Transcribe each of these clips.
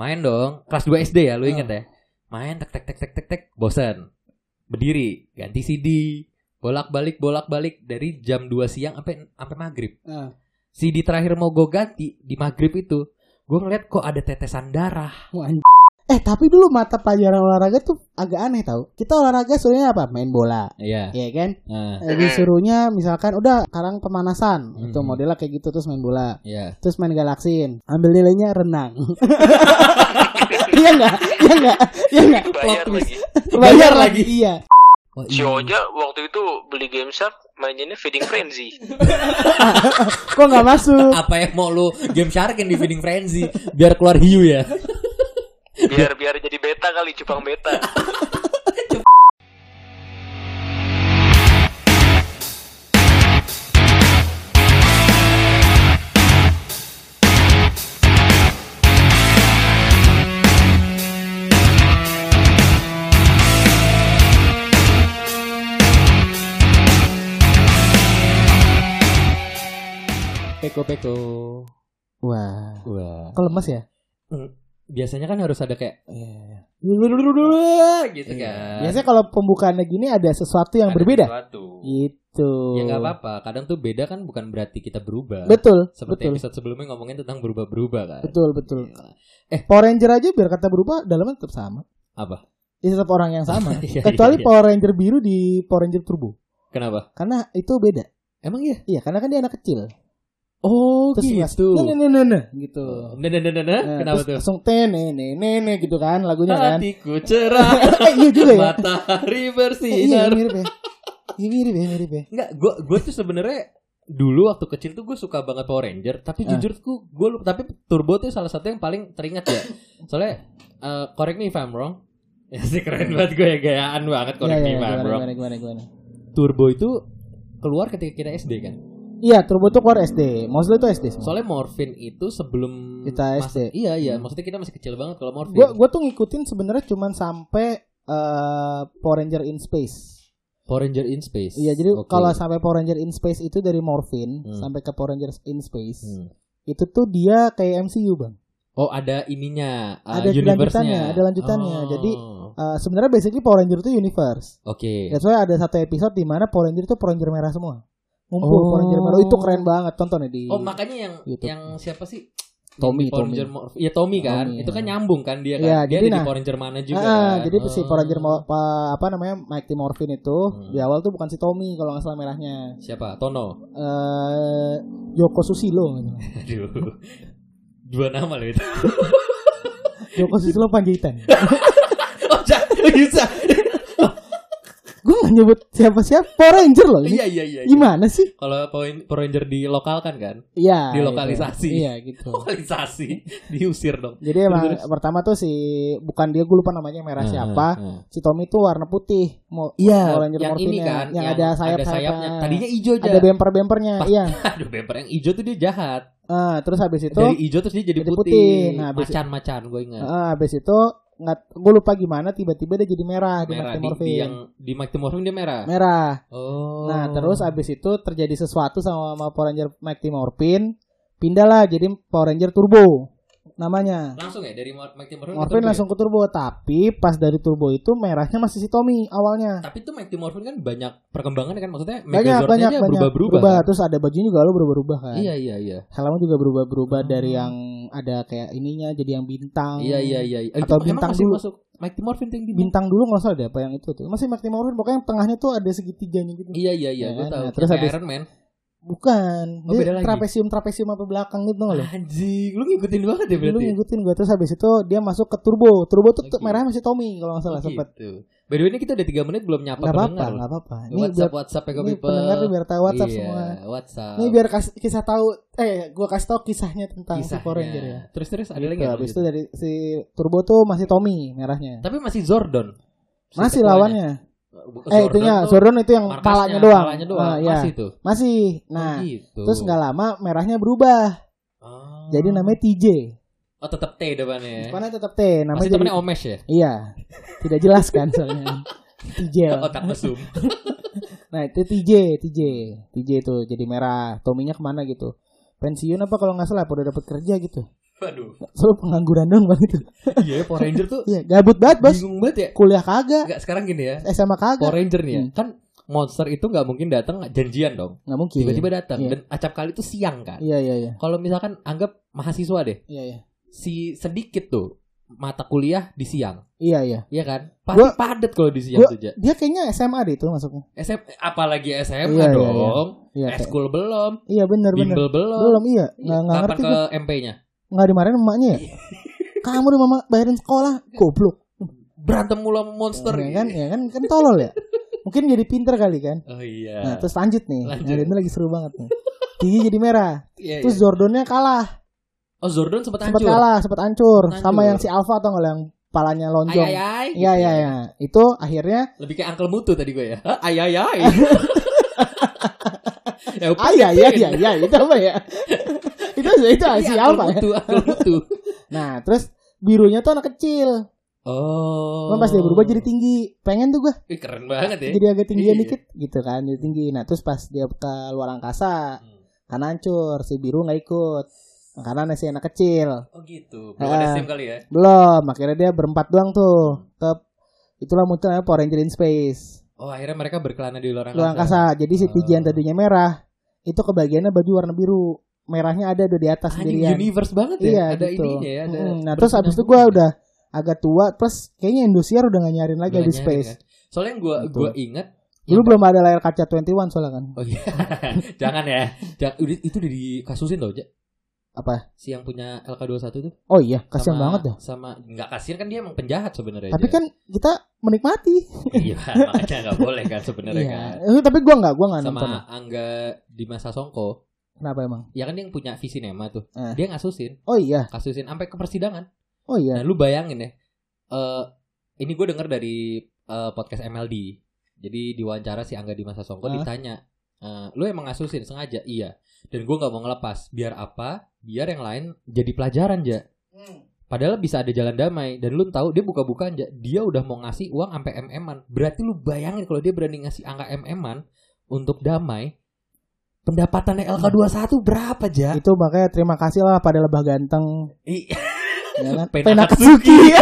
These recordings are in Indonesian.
Main dong. Kelas 2 SD ya, lu inget ya? Main tek tek tek tek tek tek bosan. Berdiri, ganti CD, bolak-balik bolak-balik dari jam 2 siang sampai sampai maghrib. Ah. CD terakhir mau gue ganti di maghrib itu, gue ngeliat kok ada tetesan darah. Wah, anj- Eh tapi dulu mata pelajaran olahraga tuh agak aneh tau. Kita olahraga sebenarnya apa? Main bola, Iya. ya kan? Nah, Eh, disuruhnya misalkan udah sekarang pemanasan, Hmm. itu modelnya kayak gitu terus main bola, iya. terus main galaksin, ambil nilainya renang. Iya enggak? Iya enggak? Iya enggak? Bayar lagi. Bayar lagi. Iya. Oh, Si iya. Oja waktu itu beli Game Shark mainnya Feeding Frenzy. Kok nggak masuk? Apa yang mau lu game sharkin di feeding frenzy biar keluar hiu ya? Biar biar jadi beta kali cupang beta. Peko peko. Wah. Wah. Kok lemes ya? Biasanya kan harus ada kayak Iya. gitu Iya. kan. Biasanya kalau pembukaannya gini ada sesuatu yang Ada berbeda. sesuatu. Gitu. Ya nggak apa-apa. Kadang tuh beda kan bukan berarti kita berubah. Betul. Seperti betul. episode sebelumnya ngomongin tentang berubah-berubah kan. Betul, betul. Eh. Power Ranger aja biar kata berubah dalamnya tetap sama. Apa? Ya tetap orang yang sama. Iya, Kecuali iya, iya. Power Ranger biru di Power Ranger Turbo. Kenapa? Karena itu beda. Emang iya? Iya, karena kan dia anak kecil. Oh Terus gitu. Nah, nah, nah, nah, gitu. Nah, nah, nah, nah, Kenapa terus tuh? Langsung tene nene nene gitu kan lagunya kan. Hatiku cerah, Eh, iya juga ya. matahari Eh, iya bersinar. mirip ya. Iya mirip ya, mirip ya. Enggak, gue gue tuh sebenarnya dulu waktu kecil tuh gue suka banget Power Ranger, tapi Ah. jujur tuh gue tapi Turbo tuh salah satu yang paling teringat ya. Soalnya eh, correct me if I'm wrong. Ya sih keren banget gue ya gayaan banget Iya, correct iya, me if I'm wrong. Turbo itu keluar ketika kita SD kan. Iya, Turbo tuh keluar SD. Mostly itu SD. semua. Soalnya Morphin itu sebelum Kita SD. Iya iya, Hmm. maksudnya kita masih kecil banget kalau Morphin. Gue gue tuh ngikutin sebenarnya cuman sampai eh, Power Ranger in Space. Power Ranger in Space. Iya, jadi Oke. kalau sampai Power Ranger in Space itu dari Morphin Hmm. sampai ke Power Ranger in Space. Hmm. Itu tuh dia kayak MCU, Bang. Oh ada ininya, uh, Ada lanjutannya, ada lanjutannya. Oh. Jadi, Eh, sebenarnya basically Power Ranger itu universe. Oke. That's why ada satu episode di mana Power Ranger itu Power Ranger merah semua. Ngumpul Oh. Power Ranger. Oh, itu keren banget. Tonton ya di Oh makanya yang YouTube. yang siapa sih? Tommy, di Power Tommy. Ranger Iya Tommy kan. Tommy, itu kan ya. nyambung kan dia kan. Iya, dia jadi ada di nah- Power Ranger mana juga Ah, kan. jadi si Power Ranger Oh. apa namanya Mighty Morphin itu Hmm. di awal tuh bukan si Tommy kalau nggak salah merahnya. Siapa? Tono. Eh Joko Susilo. Aduh. Dua nama loh itu. Joko Susilo Panjaitan. oh, jangan bisa. Nggak nyebut siapa-siapa Power Ranger loh ini. Iya iya iya. iya. Gimana sih? Kalau Power Ranger dilokalkan kan? Iya. Dilokalisasi. itu. Iya gitu. Lokalisasi, diusir dong. Jadi emang Terus, terus. pertama tuh si bukan dia gue lupa namanya merah Ah, siapa. ah. Si Tommy tuh warna putih. Mau Iya, Power Ranger yang ini Morphin-nya, kan, yang, ada sayap-sayapnya. Tadinya hijau aja. ada bemper-bempernya. Pas- Iya. Aduh, bemper yang hijau tuh dia jahat. Ah, terus habis itu Dari hijau terus dia jadi, jadi putih. putih. Nah, macan-macan gue ingat. ah, habis itu nggak gue lupa gimana tiba-tiba dia jadi merah, di merah di, Morphin. di yang di Mighty Morphin dia merah. Merah. Oh. Nah, terus abis itu terjadi sesuatu sama, sama Power Ranger Mighty Morphin, pindahlah jadi Power Ranger Turbo namanya. langsung ya dari Mor- Mighty Morphin. ke Morphin Turbo langsung ke Turbo, tapi pas dari Turbo itu merahnya masih si Tommy awalnya. ya? Tapi tuh Mighty Morphin kan banyak perkembangannya kan maksudnya Banyak banyak banyak berubah-berubah. berubah. kan? Terus ada bajunya juga lo berubah-ubah kan. Iya iya iya. Helmnya juga berubah-berubah Oh. dari yang ada kayak ininya jadi yang bintang. Iya iya iya. Eh, Atau itu bintang dulu. masuk Mighty Morphin tuh yang di Bintang dulu nggak salah deh apa yang itu tuh. Masih Mighty Morphin pokoknya yang tengahnya tuh ada segitiganya gitu. Iya iya iya, Ya gue kan? tahu. Nah, terus habis- Iron Man. Bukan. Oh, Dia lagi. trapesium trapesium apa belakang gitu loh. Anjing, lu ngikutin banget ya berarti. ngikutin gue terus habis itu dia masuk ke turbo. Turbo tuh Oke. merahnya masih Tommy kalau nggak salah Oh, sempet. gitu. By the way ini kita udah 3 menit belum nyapa apa-apa, pendengar. nggak apa-apa. Ini WhatsApp biar WhatsApp ya ini pendengar biar tahu WhatsApp Iya, semua. WhatsApp. Ini biar kas- kisah tahu eh gua kasih tahu kisahnya tentang si Kisahnya. Power Ranger ya. Terus terus ada Gitu, lagi habis itu dari si turbo tuh masih Tommy merahnya. Tapi masih Zordon. Si Masih lawannya. Eh itunya tuh Zordon itu yang palanya doang. Palanya doang. Ah, iya. Masih tuh. Masih. Nah, oh, gitu. terus nggak lama merahnya berubah. Oh. Jadi namanya TJ. Oh tetap T depannya. ya. Depannya tetap T, namanya Masih jadi Omesh ya? Iya. Tidak jelas kan soalnya. TJ. Otak mesum. Nah itu TJ, TJ, TJ itu jadi merah. Tominya ke mana gitu? Pensiun apa kalau nggak salah? Udah dapat kerja gitu? Waduh. Selalu pengangguran dong bang itu. Iya, Power Ranger tuh Iya, gabut banget bos. bingung banget ya. Kuliah kagak, Enggak sekarang gini ya. SMA Power kagak. Ranger nih ya. Hmm. Kan monster itu nggak mungkin datang janjian dong. Nggak mungkin. Tiba-tiba datang Iya. dan acap kali itu siang kan. Iya iya iya. Kalau misalkan anggap mahasiswa deh, Iya iya. si sedikit tuh mata kuliah di siang, Iya iya. Iya kan? Pasti Gua- padat kalau di siang gua- tuh, Ja. Dia kayaknya SMA deh itu masuknya. SM, apalagi SMA Iya, iya, dong. Iya. kayak- Eskul belum, Iya benar benar. bimbel belum. Belum iya. Nggak ngerti ke. MP-nya? Nggak dimarahin emaknya ya. Kamu udah mama bayarin sekolah, goblok. Berantem mulu sama monster. Ya kan, ya kan, kan tolol ya. Mungkin jadi pinter kali kan. Oh iya. Nah, terus lanjut nih. Lanjut. Nah, ini lagi seru banget nih. Gigi jadi merah. Iya, Terus iya. Zordonnya kalah. Oh Zordon sempat Sempat hancur. kalah, sempat hancur. Hancur. Sama yang si Alpha atau nggak yang palanya Ay lonjong. ay ay. Iya, iya, iya. Itu akhirnya Lebih kayak Uncle Mutu tadi gue ya. Ay ay ay. ya, iya iya iya iya itu apa ya? itu itu Iya, si Alpha ya. Nah, terus birunya tuh anak kecil. Oh. Cuman pas dia berubah jadi tinggi. Pengen tuh Ih, keren banget ya. jadi agak tinggian Iya. dikit gitu kan, jadi tinggi. Nah, terus pas dia ke luar angkasa, Hmm. kan hancur, si biru nggak ikut. Karena masih anak kecil. Oh gitu. Belum ada Ah. SIM kali ya. Belum, akhirnya dia berempat doang tuh. Ke itulah muncul namanya Power Ranger in Space. Oh akhirnya mereka berkelana di luar angkasa. Luar angkasa. Jadi si Oh. Tijian tadinya merah, itu kebagiannya baju warna biru. Merahnya ada udah di atas Anjing sendirian. universe banget ya. Iya, ada gitu. ininya ya. Ada Mm, nah, terus abis itu gue udah agak tua, plus kayaknya Indosiar udah gak nyariin lagi Nggak di space. kan. Soalnya yang gua Gitu. gua inget Dulu belum ada layar kaca 21 soalnya kan. Oh iya. Jangan ya. Jangan, itu udah dikasusin loh. Apa? Si yang punya LK21 tuh. Oh iya, kasihan Sama- banget dah. Sama nggak kasihan kan dia emang penjahat sebenarnya. Tapi Ja. kan kita menikmati. iya, makanya nggak boleh kan sebenarnya Iya. kan. Tapi gua nggak, gua nggak nonton. Sama Angga di masa Songko, Kenapa emang? ya kan dia yang punya Visinema tuh. Eh. Dia ngasusin, Oh iya, kasusin sampai ke persidangan. oh Nah, iya. lu bayangin ya. Eh ini gue denger dari eh, podcast MLD. Jadi diwawancara si Angga di masa Songko Hah? ditanya, eh, lu emang ngasusin sengaja? Iya. Dan gue nggak mau ngelepas. Biar apa? Biar yang lain jadi pelajaran ja. Padahal bisa ada jalan damai dan lu tahu dia buka-bukaan ja. Dia udah mau ngasih uang sampai MM-an. Berarti lu bayangin kalau dia berani ngasih angka MM-an untuk damai. Pendapatannya LK21 berapa ja? Itu makanya terima kasih lah pada lebah ganteng. Ya kan? Pena Penakatsuki.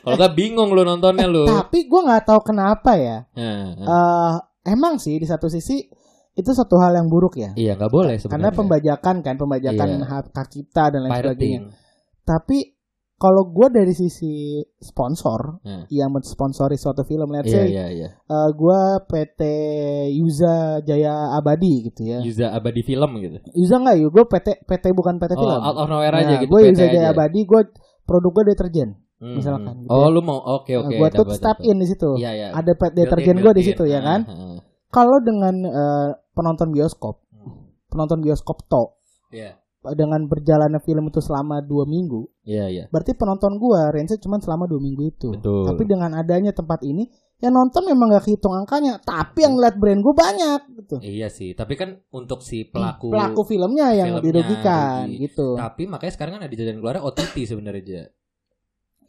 Kalau gak bingung lu nontonnya lu. Tapi gua nggak tahu kenapa ya. Nah, nah. Eh, emang sih di satu sisi itu satu hal yang buruk ya. Iya nggak boleh sebenarnya. Karena pembajakan kan, pembajakan Iya. hak kita dan lain sebagainya. pirating. Tapi kalau gue dari sisi sponsor Hmm. yang mensponsori suatu film, let's Iya say iya iya. gue PT Yuza Jaya Abadi gitu ya. Yuza Abadi Film gitu. Yuza nggak yuk? Gue PT PT bukan PT Oh, film. out of nowhere aja gitu. gue Yuza Jaya aja. Abadi, gue produk gue deterjen. Hmm, misalkan hmm. gitu Oh ya. lu mau oke oke. gue tuh step in di situ. Iya iya. Ada pet deterjen gue di situ ya kan. Ah, ah. Kalau dengan eh, penonton bioskop, Hmm. penonton bioskop to Iya. Dengan berjalannya film itu selama dua minggu, Iya iya. berarti penonton gua range cuma selama dua minggu itu. Betul. Tapi dengan adanya tempat ini, yang nonton memang gak kehitung angkanya, tapi yang lihat brand gua banyak gitu. Iya sih, tapi kan untuk si pelaku, Pelaku filmnya yang filmnya dirugikan rugi. gitu. Tapi makanya sekarang kan ada jalan keluar OTT sebenarnya aja.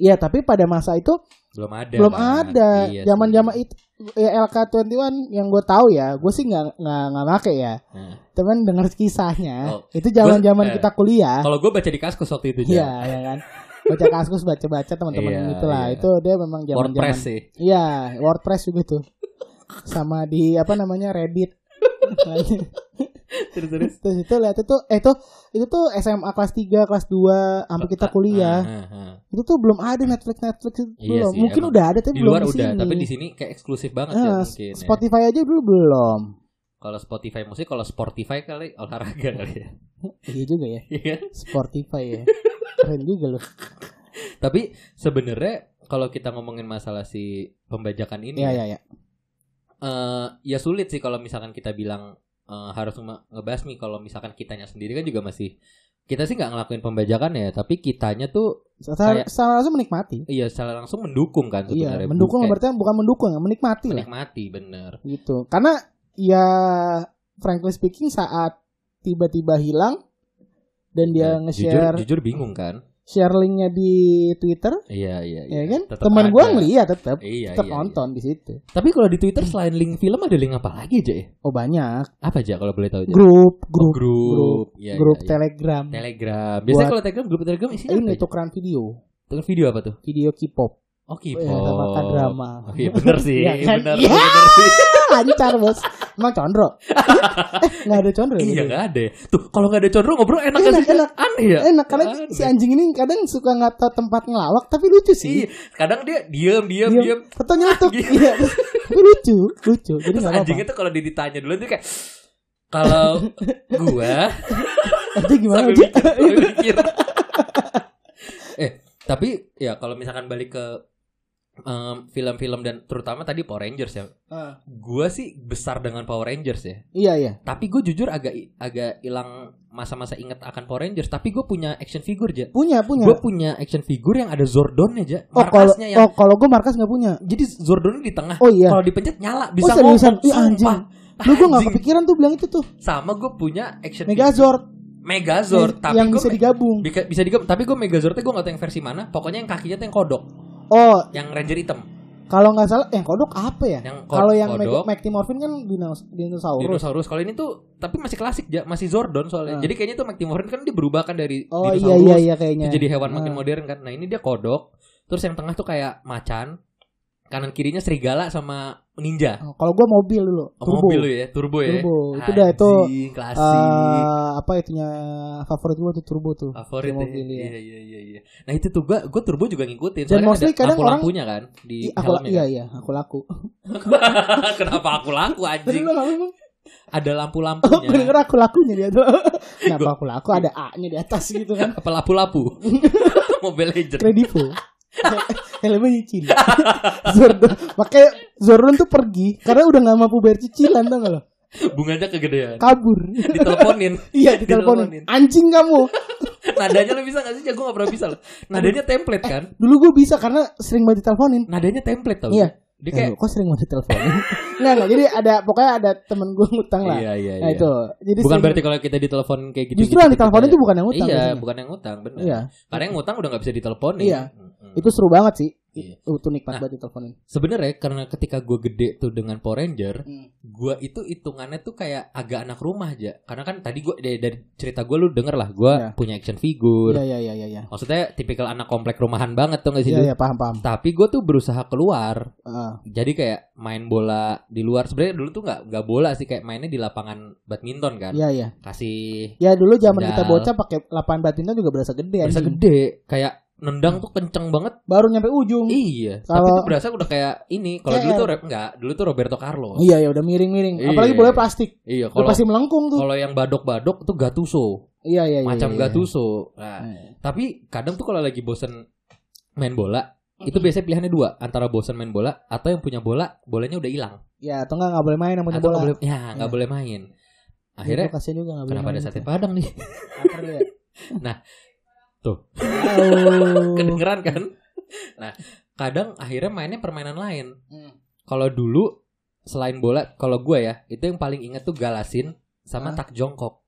Iya, tapi pada masa itu Belum ada. belum kan? ada. Iya Zaman-zaman itu ya LK21 yang gue tahu ya, gue sih nggak nggak nggak make ya. Nah, Temen dengar kisahnya, Oh, itu zaman-zaman eh, kita kuliah. Kalau gue baca di kaskus waktu itu Iya, ya kan. Baca kaskus, baca-baca teman-teman Iya, itulah. iya. Itu dia memang zaman-zaman WordPress sih. Iya, WordPress juga tuh. Sama di apa namanya Reddit. Terus terus. Terus itu lihat itu eh itu itu tuh SMA kelas 3, kelas 2 sampai kita kuliah. Ah, ah, ah. Itu tuh belum ada Netflix Netflix itu Iya belum. sih, Mungkin emang. udah ada tapi Di belum luar di udah, sini. tapi di sini kayak eksklusif banget ya Eh, mungkin. ya. Spotify aja dulu belum. Kalau Spotify musik, kalau Spotify kali olahraga kali ya. Iya juga ya. Iya? Spotify ya. Keren juga loh. Tapi sebenarnya kalau kita ngomongin masalah si pembajakan ini, Iya iya iya. Eh, ya sulit sih kalau misalkan kita bilang eh, harus nge- ngebasmi kalau misalkan kitanya sendiri kan juga masih kita sih nggak ngelakuin pembajakan ya, tapi kitanya tuh Secara, Kayak- secara langsung menikmati. iya secara langsung mendukung kan Iya, sebenarnya. mendukung Bukan- berarti bukan mendukung, ya, menikmati lah. menikmati bener. gitu karena ya frankly speaking saat tiba-tiba hilang dan dia Nah, nge-share jujur, jujur bingung kan? Share linknya di Twitter, Iya iya ya iya. kan? Tetep Teman gua ngeliat tetap, Iya tetap iya, nonton di situ. iya. Tapi kalau di Twitter selain link film ada link apa lagi aja ya? Oh banyak. Apa aja kalau boleh tahu aja? Grup, Oh, grup, grup. Iya, grup iya, iya. Telegram. Telegram. Biasanya kalau Telegram grup Telegram isinya Ini apa? tukeran video, Tuker video apa tuh? video K-pop. Oh, Ya, K-pop. sama K-drama. Oh, iya bener sih, Iya kan? bener, Iya. bener sih. Lancar bos. Emang condro? eh nggak ada condro ya? Iya gak ada. Tuh kalau gak ada condro ngobrol enak Enak, gak sih? enak. Aneh ya. Enak karena Aneh. si anjing ini kadang suka nggak tahu tempat ngelawak tapi lucu sih. Iya, kadang dia diem diem Diam. diem. Fotonya tuh Gitu. iya, tapi lucu, lucu. Jadi Terus apa-apa. anjingnya tuh kalau dia ditanya dulu tuh kayak kalau gua Nanti gimana? sambil mikir. eh, tapi ya kalau misalkan balik ke em, film-film dan terutama tadi Power Rangers ya. Ah, Gua sih besar dengan Power Rangers ya. Iya iya. Tapi gue jujur agak agak hilang masa-masa inget akan Power Rangers. Tapi gue punya action figure aja. Punya punya. Gue punya action figure yang ada Zordon aja. oh kalau Markasnya yang oh kalau gue markas nggak punya. jadi Zordon di tengah. Oh iya. Kalau dipencet nyala Oh bisa seriusan? ngomong. Ih anjing. Sumpah. Lu gue nggak Anjing. kepikiran tuh bilang itu tuh. Sama gue punya action figure. Megazord. Megazord. Tapi yang gua bisa digabung. Bisa, bisa digabung. Tapi gue Megazordnya gue gak tahu yang versi mana. Pokoknya yang kakinya tuh yang kodok. Oh Yang Ranger hitam. kalau nggak salah yang kodok apa ya? Kalau yang Morphin kan dinos- dinosaurus. Dinosaurus. Kalau ini tuh tapi masih klasik ya, masih Zordon soalnya. Ah. Jadi kayaknya tuh Mactimorin kan dia berubah kan dari Oh iya dinosaurus iya iya kayaknya. jadi hewan makin Ah. modern kan. Nah, ini dia kodok. Terus yang tengah tuh kayak macan. Kanan kirinya serigala sama ninja. Oh, Kalau gue mobil dulu. Oh, turbo. mobil ya, turbo ya. Turbo. Itu dah, itu, Anjing, klasik. Eh, apa itunya favorit gue tuh turbo tuh. Favorit ya. mobil, ya. Iya iya iya iya. Nah, itu tuh gua gua turbo juga ngikutin. Dan mostly ada kadang orang- lampunya kan di aku helmnya. iya kan? iya aku laku. Kenapa aku laku anjing? Ada Oh, lampu-lampunya. bener aku lakunya dia tuh. Kenapa aku laku ada A-nya di atas gitu kan. Apa lapu-lapu? Mobile Legend. Kredivo. Helmnya nyicil. Zordon. Makanya Zordon tuh pergi karena udah gak mampu bayar cicilan tau gak lo? Bunganya kegedean. Kabur. Diteleponin. iya diteleponin. Anjing kamu. Nadanya lu bisa gak sih? Gue gak pernah bisa loh. Nadanya template kan? Dulu gue bisa karena sering banget diteleponin. Nadanya template tau. Iya. Dia Eh, kayak kok sering banget diteleponin? Enggak enggak. Jadi ada pokoknya ada temen gue ngutang lah. Iya iya Nah iya. itu. Jadi Bukan sering- berarti kalau kita ditelepon kayak gitu. Justru yang diteleponin tuh bukan yang ngutang. Iya, biasanya. bukan yang ngutang, benar. Iya. Karena yang ngutang udah gak bisa diteleponin. Iya. Mm-mm. Itu seru banget sih. Iya. Itu nikmat Nah. banget diteleponin. Sebenarnya karena ketika gue gede tuh dengan Power Ranger, Hmm. gue itu hitungannya tuh kayak agak anak rumah aja. Karena kan tadi gue dari, dari cerita gue lu denger lah, gue Iya. punya action figure. Iya iya iya iya. iya. Maksudnya tipikal anak komplek rumahan banget tuh gak sih? Iya iya paham paham. Tapi gue tuh berusaha keluar. Heeh. Jadi kayak main bola di luar. Sebenarnya dulu tuh nggak nggak bola sih, kayak mainnya di lapangan badminton kan. Iya iya. Kasih Ya dulu zaman kita bocah pakai lapangan badminton juga berasa gede berasa anjing. gede, kayak nendang tuh kenceng banget. Baru nyampe ujung. Iya, tapi Kalau- tuh berasa udah kayak ini. Kalau dulu tuh enggak, dulu tuh Roberto Carlos. Iya ya udah miring-miring. Iya. Apalagi bola plastik. Iya, kalau pasti melengkung tuh. kalau yang badok-badok tuh Gattuso, Iya iya iya. macam iya, iya. Gattuso. Nah, Iya. tapi kadang tuh kalau lagi bosen main bola, itu biasanya pilihannya dua, antara bosen main bola atau yang punya bola, bolanya udah hilang. Ya atau enggak enggak boleh main yang punya Atau bola. nggak boleh, ya nggak Iya. boleh main. Akhirnya kasihan juga enggak boleh. kenapa ada main sate gitu. padang nih? Dia. Tuh. Oh. Kedengeran kan? Nah, kadang akhirnya mainnya permainan lain. Hmm. Kalau dulu selain bola, kalau gue ya, itu yang paling inget tuh galasin sama Hah? tak jongkok.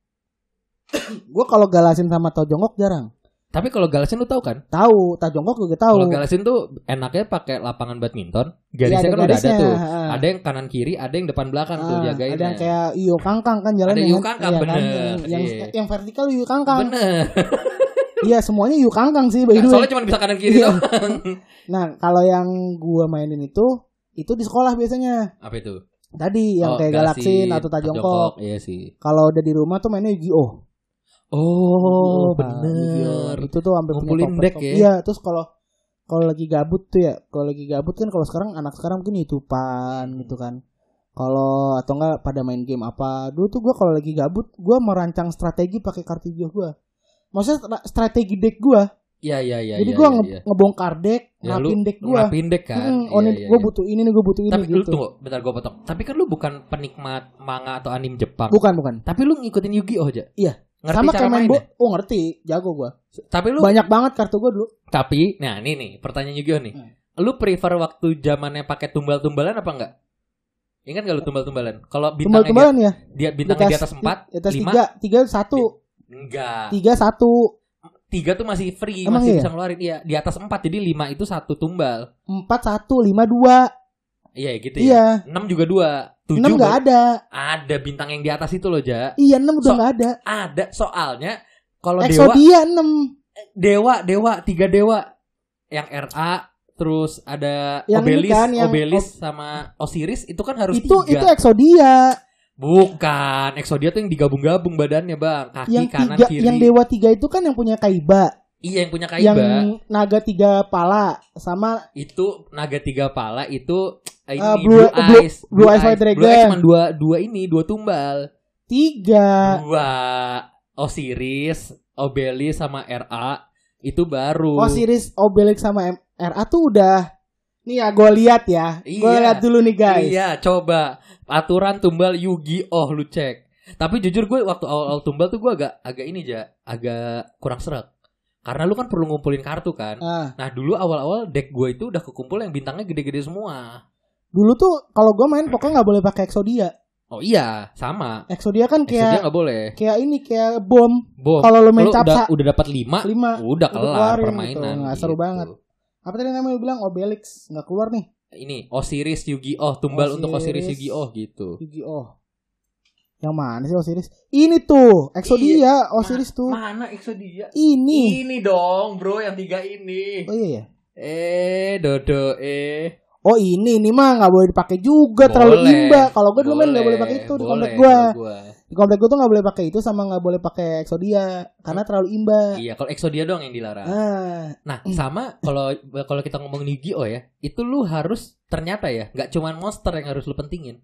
Gue kalau galasin sama tau jongkok jarang. Tapi kalau galasin lu tahu kan? Tahu, tak jongkok juga tahu. Kalau galasin tuh enaknya pakai lapangan badminton. Garisnya kan udah ada garisnya, tuh. ha. Ada yang kanan kiri, ada yang depan belakang tuh Ah, jagainnya. Ada yang kayak Iyo Kangkang kan jalan Ada yang- Iyo Kangkang, iya kan? bener. Yang, yang, Iya. yang vertikal Iyo Kangkang. Bener. Iya semuanya Iyo Kangkang sih by the way. Soalnya cuma bisa kanan kiri Iya. doang. Nah kalau yang gua mainin itu itu di sekolah biasanya. Apa itu? Tadi yang Oh, kayak galaksin atau tajongkok. Iya sih. Kalau udah di rumah tuh mainnya Yu-Gi-Oh. Oh, Yu-Gi-Oh. bener. Itu tuh sampai punya Ngumpulin deck ya? Iya, terus kalau kalau lagi gabut tuh ya, kalau lagi gabut kan kalau sekarang anak sekarang mungkin YouTubean gitu kan. Kalau atau enggak pada main game apa. Dulu tuh gua kalau lagi gabut, gua merancang strategi pakai kartu gua. Maksudnya stra- strategi deck gua. Iya, iya, iya. Jadi iya, gua iya, nge- iya. ngebongkar deck, Ya, lu ngapin deck gua. Ngapin deck kan. Hmm, Iya, nih iya, gue butuh ini nih gue butuh ini Tapi lu gitu. tunggu, bentar gue potong. Tapi kan lu bukan penikmat manga atau anime Jepang. Bukan bukan. Tapi lu ngikutin Yu-Gi-Oh aja. Iya. Ngerti Sama cara main mainnya? Oh ngerti, jago gua. Tapi lu Banyak banget kartu gua dulu. tapi nah ini nih pertanyaan Yu-Gi-Oh nih. Hmm. Lu prefer waktu zamannya pakai tumbal-tumbalan apa enggak? Ingat gak lu tumbal-tumbalan? Kalau bintangnya Tumbal-tumbalan ya. dia, dia bintangnya di atas 4, di atas 5, tiga, tiga satu, enggak. tiga satu. tiga tuh masih free, Emang masih iya? bisa ngeluarin. Iya, di atas empat jadi lima itu satu tumbal. Empat satu lima dua. Iya gitu ya. Iya. Enam juga dua. Tujuh Enam nggak ada. ada bintang yang di atas itu loh, Ja. Iya enam udah So- nggak ada. Ada soalnya kalau dewa Exodia enam. dewa dewa tiga dewa yang RA terus ada Yang Obelis, kan, yang Obelis sama Osiris itu kan harus Itu itu tiga. Exodia. Bukan, Exodia tuh yang digabung-gabung badannya, Bang. Kaki Yang kanan tiga, kiri. yang dewa tiga itu kan yang punya Kaiba. Iya, yang punya Yang Kaiba. naga tiga pala sama Itu naga tiga pala itu eh, ini Ah, Blue- Blue- Eyes, Blue Eyes White Dragon. Blue Eyes cuma dua dua ini, dua tumbal. tiga. Dua Osiris, Obelis sama RA itu baru. Osiris, Obelix sama M- RA tuh udah Nih ya gue lihat ya. Gue Iya. lihat dulu nih guys. Iya, coba aturan tumbal Yu-Gi-Oh lu cek. Tapi jujur gue waktu awal-awal tumbal tuh gue agak agak ini aja, agak kurang seret. Karena lu kan perlu ngumpulin kartu kan. Ah, Nah dulu awal-awal deck gue itu udah kekumpul yang bintangnya gede-gede semua. dulu tuh kalau gue main pokoknya nggak boleh pakai Exodia. Oh iya, sama. Exodia kan Exodia kayak nggak boleh. kayak ini kayak bom. Bom. Kalau lo main Lu capsa udah, udah dapat 5, lima. udah kelar keluarin permainan. gitu. Nggak seru banget. Apa tadi namanya bilang Obelix nggak keluar nih. Ini Osiris Yu-Gi-Oh, tumbal untuk Osiris Osiris. Yu-Gi-Oh gitu. Yu-Gi-Oh. Yang mana sih Osiris? Ini tuh Exodia, Osiris tuh. Mana Exodia? Ini. Ini dong, bro, yang tiga ini. Oh iya ya. Eh, Dodo, eh. Oh ini ini mah nggak boleh dipakai juga terlalu Boleh. imba. Kalau gue dulu main nggak boleh pakai itu di komplek gue. Di komplek gue tuh nggak boleh pakai itu sama nggak boleh pakai Exodia karena terlalu imba. Iya, kalau Exodia doang yang dilarang. Ah, Nah, sama kalau kalau kita ngomongin Yu-Gi-Oh ya, itu lu harus ternyata ya, nggak cuman monster yang harus lu pentingin.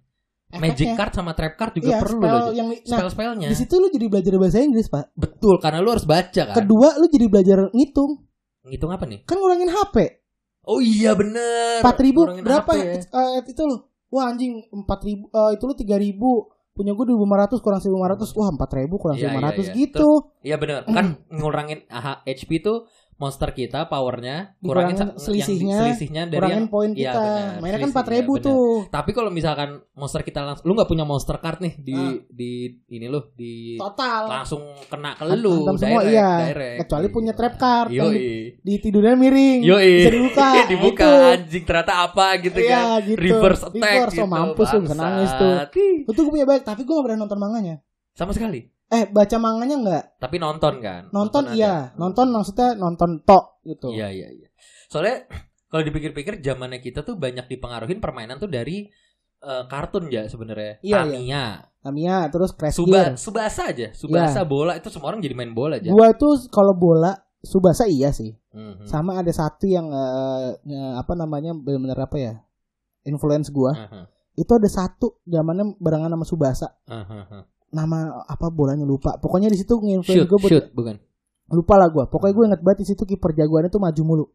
Magic efeknya. card sama trap card juga Iya, perlu spell loh. yang nah Spell-spellnya. di situ lu jadi belajar bahasa Inggris pak. Betul, karena lu harus baca kan. Kedua lu jadi belajar ngitung. Ngitung apa nih? Kan ngurangin HP. Oh iya bener. Empat ribu Ngurangin berapa? HP ya. Eh, itu lo. Wah anjing empat ribu. eh, itu lo tiga ribu. Punya gue dua lima ratus kurang seribu lima ratus. Wah empat ribu kurang Iya, seribu lima ratus iya, iya. gitu. Iya bener. Kan ngurangin AH, HP tuh monster kita powernya kurangin selisihnya, yang, selisihnya dari Kurangin yang poin iya, kita. benar. Mainnya kan Selisih, empat ribu iya, benar. tuh. Tapi kalau misalkan monster kita langsung lu nggak punya monster card nih di Ah. di ini lu di Total. langsung kena ke lu semua iya. direct. Kecuali punya trap card yang di, tidurnya miring. Yoi. Bisa dibuka. dibuka Itu. anjing ternyata apa gitu Iya, kan. gitu. Reverse attack Reverse, gitu. oh, mampus lu, bisa nangis tuh. Itu gue punya banyak tapi gue gak pernah nonton manganya. Sama sekali. Eh baca manganya nggak? Tapi nonton kan. Nonton, ada. iya. Nonton maksudnya nonton tok gitu. Iya iya iya. Soalnya kalau dipikir-pikir zamannya kita tuh banyak dipengaruhin permainan tuh dari eh, kartun ya sebenarnya. Iya, Tamiya, Tamiya terus Crash Suba, Gear. Subasa aja, Subasa Iya. bola itu semua orang jadi main bola aja. Gua tuh kalau bola Subasa iya sih. Mhm. Sama ada satu yang eh, apa namanya benar-benar apa ya? Influence gua. Aha, Itu ada satu zamannya barengan sama Subasa. aha. Nama apa bolanya lupa. Pokoknya di situ nginfluence gua buat shoot, bukan. lupa lah gua. Pokoknya gue inget banget di situ kiper jagoannya tuh maju mulu.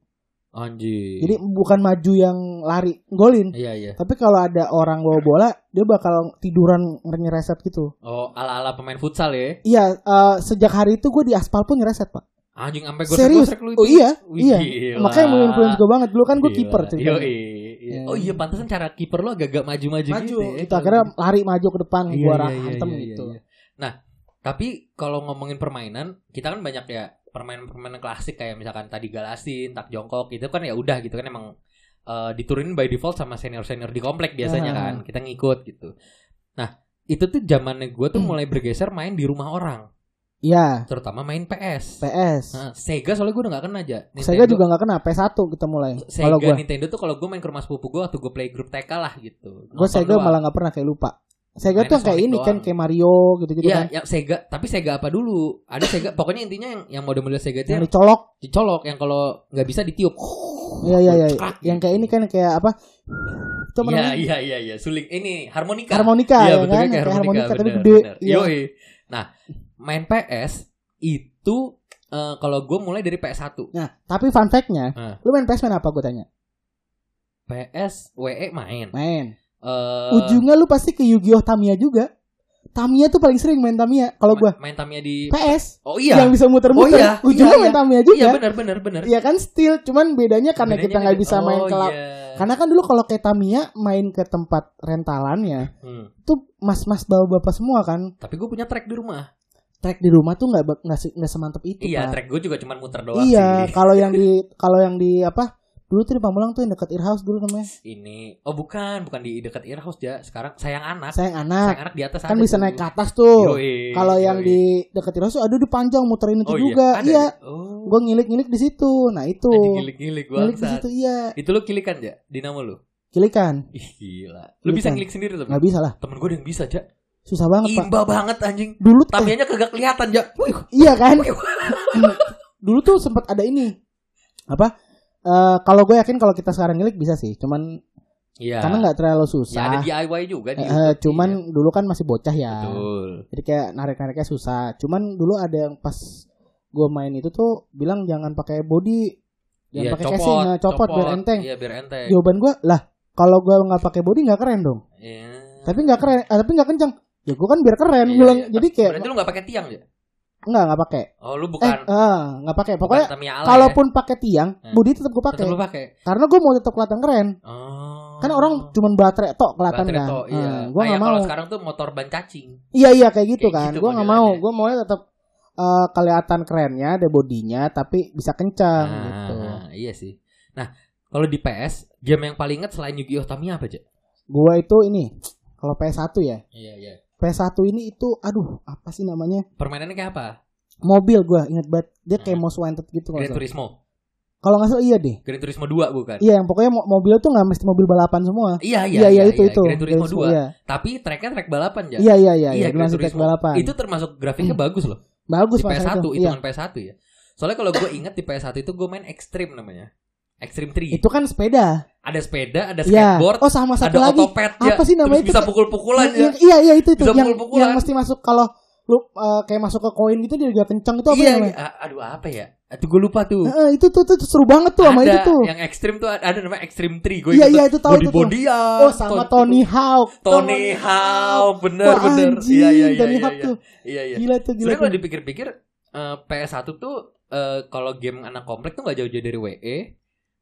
Anjir. Jadi bukan maju yang lari golin. iya iya. Tapi kalau ada orang bawa bola, dia bakal tiduran nyereset gitu. Oh, ala-ala pemain futsal ya. Iya, eh, sejak hari itu gue di aspal pun nyereset pak. Anjing sampai Serius? gosek-gosek lu Oh iya, Wih, iya. gila. Makanya menginfluence gue banget. Dulu kan gue kiper ceritanya. Yoi. Iya. Oh iya pantesan cara kiper lo agak-agak maju-maju Maju, gitu ya. gitu. Akhirnya lari maju ke depan, Iya, gua iya, hantem iya, gitu. iya. Nah, tapi kalau ngomongin permainan, kita kan banyak ya permainan-permainan klasik kayak misalkan tadi galasin, tak jongkok itu kan ya udah gitu kan emang eh, diturunin by default sama senior-senior di komplek biasanya Ah. kan. Kita ngikut gitu. Nah, itu tuh zamannya gue tuh Hmm. mulai bergeser main di rumah orang, Iya, terutama main PS. PS. Nah, Sega soalnya gue udah gak kena aja. Sega juga nggak kena, P1 kita mulai. Sega Kalau gue, Nintendo tuh kalau gue main ke rumah sepupu gue waktu gue play grup TK lah gitu. gue Sega doang. malah nggak pernah kayak lupa. Sega Mainnya tuh kayak ini kan doang. kayak Mario gitu-gitu Iya, kan. ya Sega, tapi Sega apa dulu? Ada Sega, pokoknya intinya yang yang model-model Sega itu Yang yang dicolok. dicolok, yang kalau nggak bisa ditiup. Iya iya iya. Yang kayak ini kan kayak apa? Itu Iya, namanya? iya, iya, iya, suling ini harmonika. Harmonika Iya, ya bentuknya kan? kayak harmonika, harmonika tapi bener, gede. bener. Iya. Nah, main PS itu eh, kalau gue mulai dari PS1. Nah, tapi fun fact-nya, Ah. lu main PS main apa gue tanya? PS WE main. Main. Eh, Ujungnya lu pasti ke Yu-Gi-Oh Tamiya juga. Tamiya tuh paling sering main Tamiya. Kalau gua main Tamiya di PS Oh iya. yang bisa muter-muter. Oh iya, Ujungnya iya, main iya. Tamiya Iya juga. benar benar benar. Iya kan still, cuman bedanya karena Bedanya kita nggak bisa main Oh, ke lap- iya. Karena kan dulu kalau kayak Tamiya main ke tempat rentalannya, Hmm. tuh mas-mas bawa bapak semua kan. Tapi gue punya track di rumah. Track di rumah tuh nggak nggak se- nggak semantep itu Iya, Pak. track gue juga cuma muter doang iya kalau yang di kalau yang di apa dulu tuh di Pamulang tuh yang dekat Earhouse dulu namanya Ini, oh bukan, bukan di dekat Earhouse ya. Sekarang sayang anak. sayang Sayang anak anak di atas kan bisa tuh. naik ke atas tuh kalau yang di dekat Earhouse ada di panjang muterin itu oh, juga iya, ada iya ya? Oh, gue ngilik-ngilik di situ nah itu anjing gilik-gilik gua ngilik di situ iya Itu lu kilikan ya? Dinamo lu? kilikan Ih gila. Lu bisa ngilik sendiri tuh? nggak bisa lah Temen gue yang bisa, Ja. Susah banget pak Imba banget anjing. dulu Tamianya kagak kelihatan, Ja. Wih, iya kan dulu tuh sempat ada ini apa Eh kalau gue yakin kalau kita sekarang ngilik bisa sih cuman Iya. karena nggak terlalu Ya susah ada DIY juga di YouTube, cuman iya. dulu kan masih bocah ya Betul. jadi kayak narik nariknya susah cuman dulu ada yang pas gue main itu tuh bilang jangan pakai body jangan Iya, pakai casing nah, copot, biar enteng Iya, biar enteng. jawaban gue lah kalau gue nggak pakai body nggak keren dong Iya. tapi nggak keren eh, tapi nggak kencang ya gue kan biar keren Iya, bilang iya. jadi kayak Berarti lu gak pakai tiang ya? nggak nggak pakai Oh, lu eh bukan ah, nggak pakai pokoknya ala kalaupun pakai tiang Hmm. body tetap gue ya? pakai pakai. karena gue mau tetap kelihatan keren Oh. kan orang cuman baterai tok kelihatan Baterai kan toh, iya. gue Ah, nggak ya, mau sekarang tuh motor ban cacing. iya iya kayak gitu Kayak kan gitu gue nggak mau gue maunya tetap eh, kelihatan kerennya ada bodinya tapi bisa kencang Nah, gitu iya sih. Nah, kalau di PS, game yang paling inget selain Yu-Gi-Oh Tamiya apa aja? gue itu ini kalau PS1 ya Iya, iya. PS1 ini itu aduh apa sih namanya Permainannya kayak apa? mobil gue inget banget dia kayak Hmm. most wanted gitu Gran. Turismo. kalau nggak salah iya deh Gran Turismo 2 bukan? iya yang pokoknya mo- mobil tuh nggak mesti mobil balapan semua Iya, iya iya itu itu Gran Turismo 2. iya Tapi tracknya track balapan ya. iya iya iya iya Gran masih track Turismo. balapan Itu termasuk grafiknya bagus loh. bagus di Mas, PS1 itu itu iya. kan PS1 ya. Soalnya kalau gue inget di PS1 itu gue main Extreme namanya. Extreme 3. itu kan sepeda Ada sepeda, ada Iya. skateboard, oh sama satu ada lagi otopet ya. apa sih namanya Terus itu bisa pukul-pukulan ya. Yang- iya iya itu itu Bisa yang pukul-pukulan. yang mesti masuk kalau lu eh, kayak masuk ke koin gitu dia juga kencang itu apa Iya, namanya iya. aduh apa ya? Itu gue lupa tuh. Eh, itu tuh, tuh, tuh seru banget tuh sama ada itu tuh yang ekstrim tuh ada namanya Extreme 3 gue Iya, iya, itu tahu body bodyan oh sama Tony Hawk Tony Hawk bener Wah, bener anjing, iya iya iya Tony iya, Hawk iya. tuh. iya iya gila tuh gila sebenarnya kalau dipikir-pikir eh, PS1 tuh eh, kalau game anak komplek tuh nggak jauh-jauh dari WE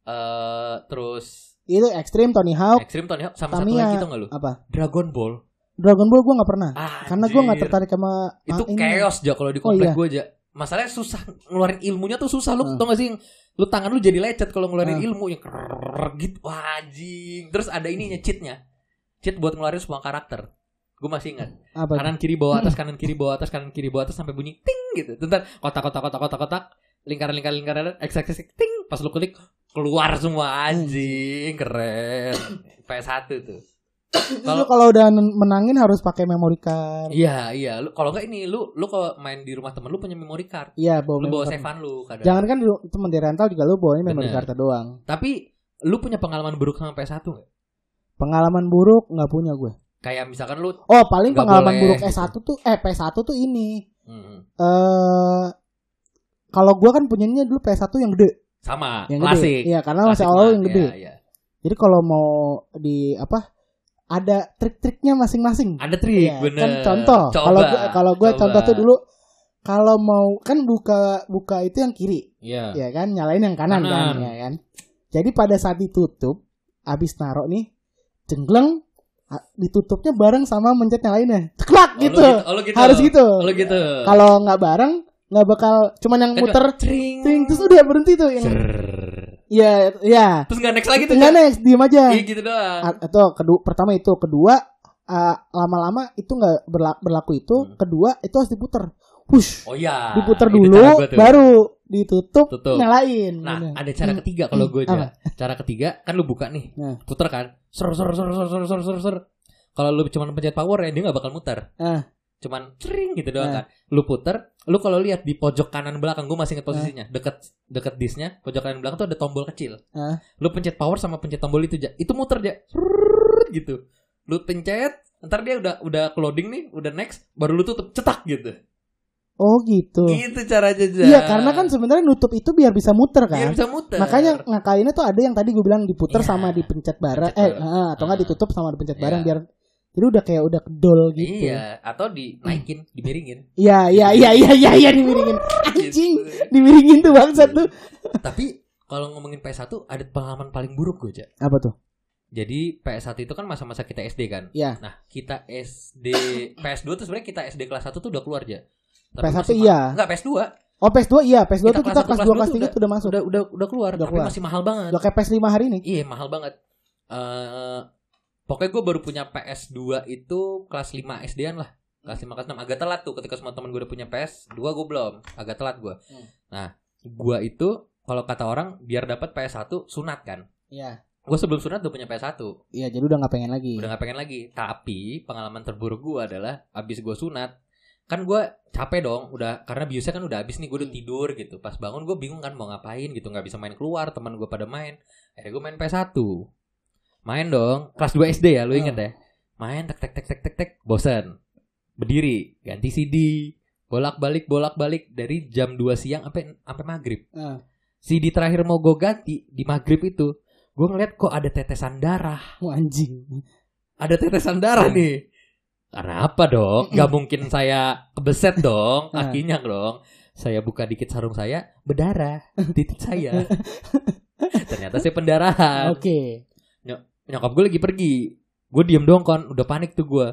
eh terus itu ekstrim Tony Hawk. Extreme Tony Hawk sama satu Tamiya. lagi tuh nggak lu? Apa? Dragon Ball. Dragon Ball gue nggak pernah ah, karena gue nggak tertarik sama itu ini. chaos aja kalau di Oh, komplek iya. gue aja. Masalahnya susah ngeluarin ilmunya tuh susah lu Hmm. tau gak sih? Lu tangan lu jadi lecet kalau ngeluarin Hmm. ilmu yang krrrr gitu. Wajing terus ada ininya cheatnya. Cheat buat ngeluarin semua karakter. Gue masih ingat. Apa? Kanan kiri bawah atas kanan kiri bawah atas kanan kiri bawah atas sampai bunyi ting gitu. Bentar, kotak kotak kotak kotak kotak lingkaran lingkaran lingkaran x x ting pas lu klik keluar semua anjing keren PS1 tuh Lu kalau udah menangin harus pakai memory card. iya iya lu kalau nggak ini lu lu kalau main di rumah temen lu punya memory card Iya, bawa lu bawa memory card. save lu kadang Jangan kan temen di rental juga lu bawanya memory Bener. card doang. tapi lu punya pengalaman buruk sama PS1 nggak Pengalaman buruk nggak punya gue. kayak misalkan lu Oh, paling pengalaman boleh, buruk gitu. S1 tuh eh PS1 tuh ini. hmm, Eh kalau gua kan punyanya dulu PS1 yang gede, sama yang klasik gede. Iya, karena masih awal yang gede. iya, iya. Jadi kalau mau di apa? Ada trik-triknya masing-masing. ada trik Iya, bener Kan contoh. Kalau kalau coba. contoh tuh dulu kalau mau kan buka buka itu yang kiri, iya ya kan? Nyalain yang kanan, Kanan. kan, ya kan? Jadi pada saat ditutup, habis naruh nih, cengleng a- ditutupnya bareng sama mencet yang lainnya. Ceklak Oh, lu gitu. oh, gitu Harus gitu. Oh, gitu Kalau nggak bareng nggak bakal cuman yang muter Tring. terus udah berhenti tuh yang Cerrrr. ya ya Terus nggak next lagi tuh. nggak next diem aja Iya gitu doang. A- atau kedua pertama itu kedua uh, lama-lama itu nggak berla- berlaku itu Hmm. kedua itu harus diputer push Oh iya. diputer dulu baru ditutup Tutup. nyalain Nah, Gitu. ada cara Hmm. ketiga kalau gue aja. Cara ketiga kan lu buka nih. Nah. Puter kan. Ser ser ser ser ser ser ser. ser. Kalau lu cuma pencet power ya dia nggak bakal muter. Ah. Cuman cering gitu doang Nah. kan. Lu puter, lu kalau lihat di pojok kanan belakang gue masih inget Nah. posisinya. Deket deket disknya, pojok kanan belakang tuh ada tombol kecil. Ah. Lu pencet power sama pencet tombol itu aja. Itu muter aja. Gitu. Lu pencet, ntar dia udah udah loading nih, udah next, baru lu tutup cetak gitu. oh gitu Gitu caranya aja. iya karena kan sebenarnya nutup itu biar bisa muter biar kan bisa muter. makanya ngakalinnya tuh ada yang tadi gue bilang diputer Iya. sama dipencet bareng eh bareng. ah, atau nggak Ah. ditutup sama dipencet Iya. bareng biar jadi udah kayak udah kedol gitu Iya, atau dinaikin, dimiringin. Iya iya iya iya iya iya dimiringin anjing Gitu. dimiringin tuh bangsat tuh. Tapi kalau ngomongin PS1 ada pengalaman paling buruk gue aja. Apa tuh? Jadi PS1 itu kan masa-masa kita SD kan. Iya. Nah, kita SD PS2 tuh sebenarnya kita SD kelas 1 tuh udah keluar aja. Tapi PS1 masih iya. Enggak, PS2. Oh PS2 iya, PS2 Kita tuh kita kelas kelas 2 dua kelas tuh 3 tuh udah masuk. Udah udah udah keluar, Udah tapi keluar. masih mahal banget. Udah kayak PS5 hari ini. Iya, mahal banget. Eh pokoknya gue baru punya PS2 itu kelas 5 SD-an lah. Kelas 5 kelas 6 agak telat tuh ketika semua teman gue udah punya PS2 gue belum. Agak telat gue. Hmm. Nah, gue itu kalau kata orang biar dapat PS1 sunat kan. Iya. Gue sebelum sunat udah punya PS1. Iya, jadi udah nggak pengen lagi. Udah gak pengen lagi. Tapi pengalaman terburuk gue adalah abis gue sunat kan gue capek dong udah karena biusnya kan udah habis nih gue udah tidur gitu pas bangun gue bingung kan mau ngapain gitu nggak bisa main keluar teman gue pada main akhirnya gue main PS1 main dong kelas 2 SD ya lu inget ya main tek tek tek tek tek tek bosan berdiri ganti CD bolak balik bolak balik dari jam 2 siang sampai sampai maghrib Ah. CD terakhir mau gue ganti di maghrib itu gue ngeliat kok ada tetesan darah Wah, anjing. ada tetesan darah nih. Karena apa dong? Gak mungkin saya kebeset dong, kakinya dong. Saya buka dikit sarung saya, berdarah titik saya. Ternyata saya pendarahan. Oke. Nyokap gue lagi pergi. Gue diem dong kan, udah panik tuh gue.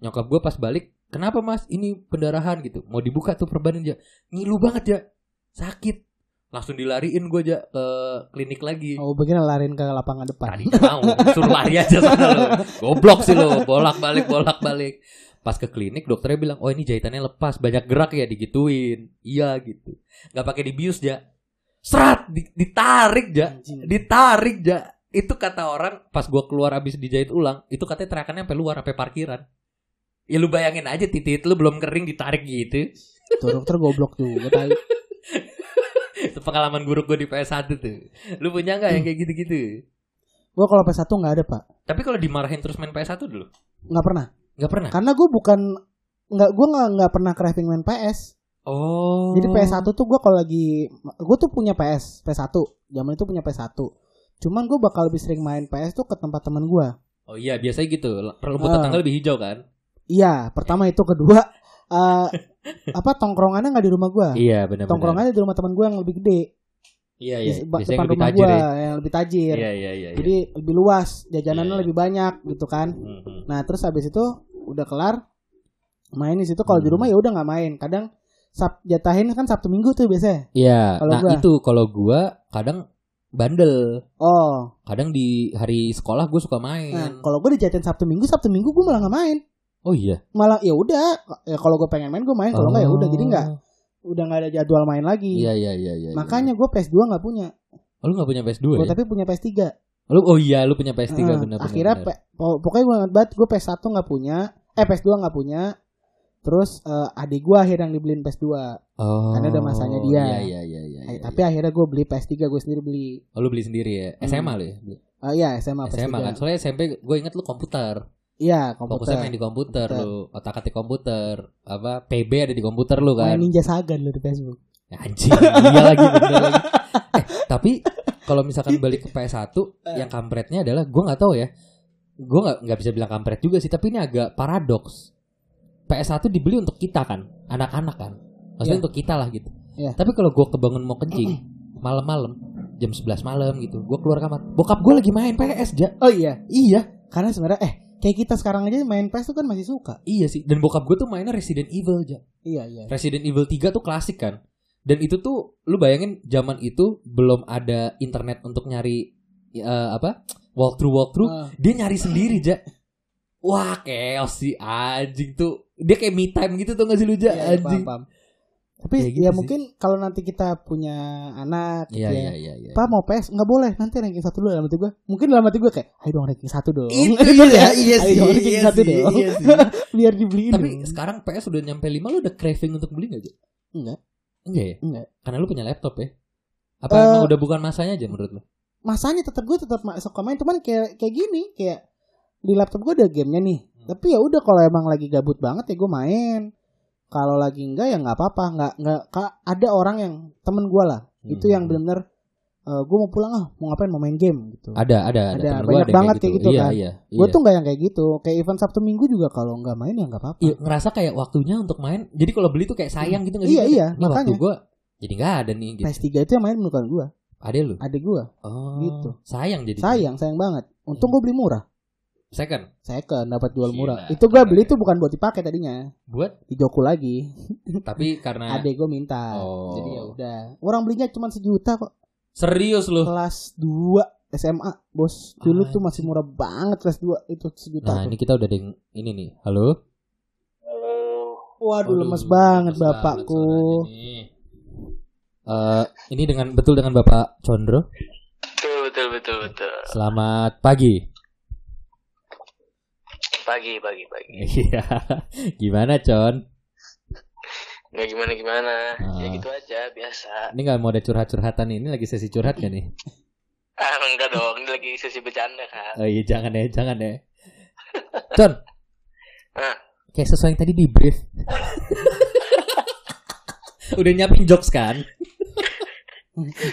Nyokap gue pas balik, kenapa mas? Ini pendarahan gitu. Mau dibuka tuh perbanan aja. Ngilu banget ya, sakit. Langsung dilariin gue aja ke klinik lagi. Oh, begini larin ke lapangan depan. Tadi mau suruh lari aja sana lo. Goblok sih lo, bolak-balik bolak-balik. Pas ke klinik dokternya bilang, "Oh, ini jahitannya lepas, banyak gerak ya digituin." Iya gitu. Gak pakai dibius ya. Serat di- ditarik ja, ditarik ja. Itu kata orang pas gua keluar abis dijahit ulang, itu katanya teriakannya sampai luar sampai parkiran. Ya lu bayangin aja titit lu belum kering ditarik gitu. Tuh dokter goblok juga tai. Itu pengalaman buruk gue di PS1 tuh. Lu punya nggak yang kayak gitu-gitu? Gua kalau PS1 nggak ada, Pak. Tapi kalau dimarahin terus main PS1 dulu? Nggak pernah. Nggak pernah. Karena gue bukan nggak gue nggak nggak pernah craving main PS. Oh. Jadi PS1 tuh gue kalau lagi gue tuh punya PS, PS1. Zaman itu punya PS1. Cuman gue bakal lebih sering main PS tuh ke tempat teman gue. Oh iya, biasanya gitu. Rumput Ah. tetangga lebih hijau kan? Iya, pertama itu kedua eh apa tongkrongannya nggak di rumah gue. Iya, benar Tongkrongannya di rumah teman gue yang lebih gede. Iya, Di iya. Biasanya depan lebih rumah tajir gue ya. yang lebih tajir. Iya, iya, iya. Jadi lebih luas, jajanannya Iya. lebih banyak gitu kan. Mhm. Nah, terus habis itu udah kelar main di situ kalau di Hmm. rumah ya udah nggak main. Kadang sab jatahin kan Sabtu Minggu tuh biasanya. Iya, nah gua- itu kalau gua kadang bandel. Oh, Kadang di hari sekolah gue suka nah, main. kalau gue dijatin Sabtu Minggu, Sabtu Minggu gue malah nggak main. Oh iya. Malah ya udah, ya kalau gue pengen main gue main, kalau nggak ya udah. Jadi nggak Oh. udah nggak ada jadwal main lagi. Iya, iya, iya, iya. Makanya gue PS2 nggak punya. Oh, lu gak punya PS2 Gue ya? tapi punya PS3. Lu oh iya, lu punya PS3 Nah, benar akhirnya benar. pe- po- pokoknya gue banget gue PS1 nggak punya, eh PS2 nggak punya. Terus eh, adik gue akhirnya yang dibeliin PS2. Oh. karena ada masanya dia. Iya, iya, iya, iya. Iya, tapi akhirnya gue beli PS3 gue sendiri beli. Oh, lu beli sendiri ya? Hmm. SMA lu ya? Ah iya SMA PS3. SMA kan. Soalnya SMP gue inget lu komputer. Iya Fokusnya komputer. main di komputer, Komputer. lu. Otak-atik komputer. Apa PB ada di komputer lu kan. Main Ninja Saga dulu di Facebook. Ya, Anjing, iya lagi bener lagi. Eh, tapi kalau misalkan balik ke PS1 Eh. yang kampretnya adalah gue nggak tahu ya. Gue nggak nggak bisa bilang kampret juga sih, tapi ini agak paradoks. PS1 dibeli untuk kita kan, anak-anak kan. Maksudnya Iya. untuk kita lah gitu. Iya. Tapi kalau gue kebangun mau kencing malam-malam jam 11 malam gitu, gue keluar kamar. Bokap gue lagi main PS, ja. Oh iya, Iya, karena sebenarnya eh kayak kita sekarang aja main PS tuh kan masih suka. iya sih. Dan bokap gue tuh mainnya Resident Evil, ja. Iya iya. Resident Evil 3 tuh klasik kan. Dan itu tuh lu bayangin zaman itu belum ada internet untuk nyari eh, apa? walkthrough walkthrough. Ah, Dia nyari sendiri, Ja. Wah, chaos sih anjing tuh. Dia kayak me time gitu tuh gak sih lu, Ja? iya, iya, anjing. paham, paham. Tapi Ya gitu ya sih. mungkin kalau nanti kita punya anak gitu Iya, ya. iya, iya, iya. Pak mau PS nggak boleh nanti ranking satu dulu dalam hati gue. Mungkin dalam hati gue kayak, ayo dong ranking satu dong. Itu iya, iya Ayo sih. dong ranking Iya satu sih, dong. iya sih. Biar dibeliin. Tapi dong. sekarang PS udah nyampe 5 lu udah craving untuk beli gak, Ja? enggak, Enggak ya? enggak. Karena lu punya laptop ya. Apa Eh, emang udah bukan masanya aja menurut lu? Masanya tetap gue tetap suka main cuman kayak kayak gini kayak di laptop gue ada gamenya nih. Hmm. Tapi ya udah kalau emang lagi gabut banget ya gue main. Kalau lagi enggak ya nggak apa-apa. Nggak nggak ada orang yang temen gue lah. Itu Hmm. yang bener-bener gue mau pulang ah mau ngapain mau main game gitu. Ada, ada, ada. Ada, banyak yang banget kayak gitu iya, kan. Iya, Gue iya. tuh nggak yang kayak gitu. Kayak event Sabtu Minggu juga kalau nggak main ya nggak apa-apa. Iya, ngerasa kayak waktunya untuk main. Jadi kalau beli tuh kayak sayang gitu nggak sih? Iya, iya, waktu makanya. gue jadi nggak ada nih gitu. PS3 itu yang main bukan gue, Ada lu? adik gue. Oh, Gitu. Sayang jadi. Sayang, sayang banget. Untung gue beli murah. Second. second dapat jual Gila. murah. Itu gua beli tuh bukan buat dipakai tadinya, Buat di Joku lagi. tapi karena Adek gue minta. Oh. Jadi ya udah. Orang belinya cuma sejuta kok. serius lu. Kelas 2 SMA, Bos. Dulu tuh masih murah banget kelas 2 itu sejuta Nah, tuh. ini kita udah ada yang ini nih. Halo. Halo. Waduh, lemes Aduh, banget lemes bapakku. nih. Eh, ini dengan betul dengan Bapak Condro. Betul betul betul betul. Selamat pagi. Pagi pagi pagi. Iya. Gimana, Con? Nggak gimana gimana. Ya Ah. gitu aja biasa. Ini nggak mau ada curhat-curhatan. Ini lagi sesi curhat gak nih? Ah enggak dong. Ini lagi sesi bercanda kan. Oh iya, jangan ya, jangan ya. Con. Ah. Kayak sesuai yang tadi di brief. Udah nyiapin jokes kan?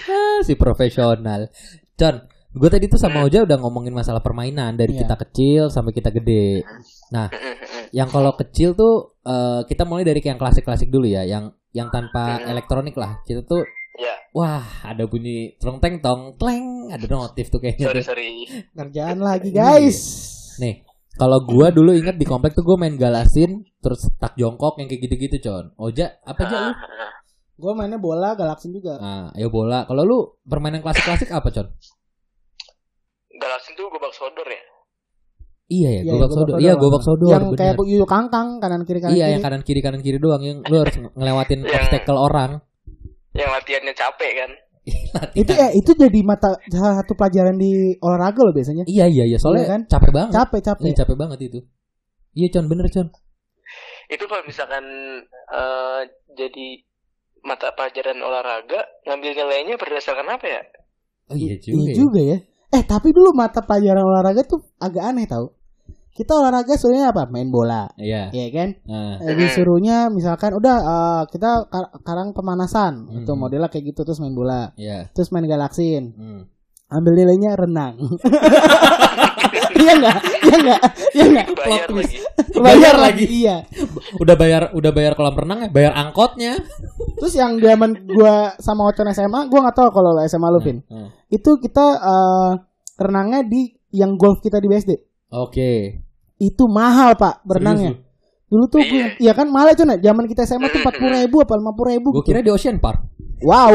Ah, si profesional. Con, gue tadi tuh sama Oja udah ngomongin masalah permainan dari Iya. kita kecil sampai kita gede. Nah, yang kalau kecil tuh eh, kita mulai dari yang klasik-klasik dulu ya, yang yang tanpa elektronik lah. Kita tuh Ya. wah ada bunyi trong teng tong kleng, ada notif tuh kayaknya. Sorry tuh. sorry. Kerjaan lagi, guys. Nih, kalau gua dulu ingat di komplek tuh gua main galasin terus tak jongkok yang kayak gitu-gitu, Con. Oja, apa aja lu? Gue mainnya bola galaksin juga. Nah, ayo bola. Kalau lu permainan klasik-klasik apa, Con? Galaksin tuh gobak sodor ya. Iya ya, Iya, gobak iya, sodor. gobak Iya, sodor. gobak sodor. yang bener. kayak yuyu kangkang kanan kiri kanan Iya, kiri. yang kanan kiri kanan kiri doang yang lu harus nge- ngelewatin Yang- obstacle orang. Yang latihannya capek kan. itu eh itu jadi mata salah satu pelajaran di olahraga loh biasanya. Iya, iya, iya. Soalnya Iya kan? capek banget. Capek capek. Iya, capek banget itu. Iya, Con, bener, Con. Itu kalau misalkan eh, jadi mata pelajaran olahraga ngambil nilainya berdasarkan apa ya? Oh iya juga. Iya ya. juga ya. Eh tapi dulu mata pelajaran olahraga tuh agak aneh tau. Kita olahraga sebenarnya apa? Main bola, Iya. ya kan? Nah, Eh, disuruhnya misalkan udah eh, kita kar- sekarang pemanasan, Hmm. itu modelnya kayak gitu terus main bola, iya. terus main galaksin, Hmm. Ambil nilainya renang. Iya enggak? Iya enggak? Iya enggak? Bayar lagi. Bayar lagi. Iya. Udah bayar udah bayar kolam renang ya, bayar angkotnya. Terus yang zaman gua sama Ocon SMA, gua nggak tahu kalau lo SMA lu, Vin. Nah, Itu kita eh, renangnya di yang golf kita di BSD. Oke. Itu mahal, Pak, berenangnya. Serius Dulu tuh Iya. gua- iya kan mahal Con ya? Zaman kita SMA tuh 40 ribu apa 50 ribu Gue kira di Ocean Park. Wow.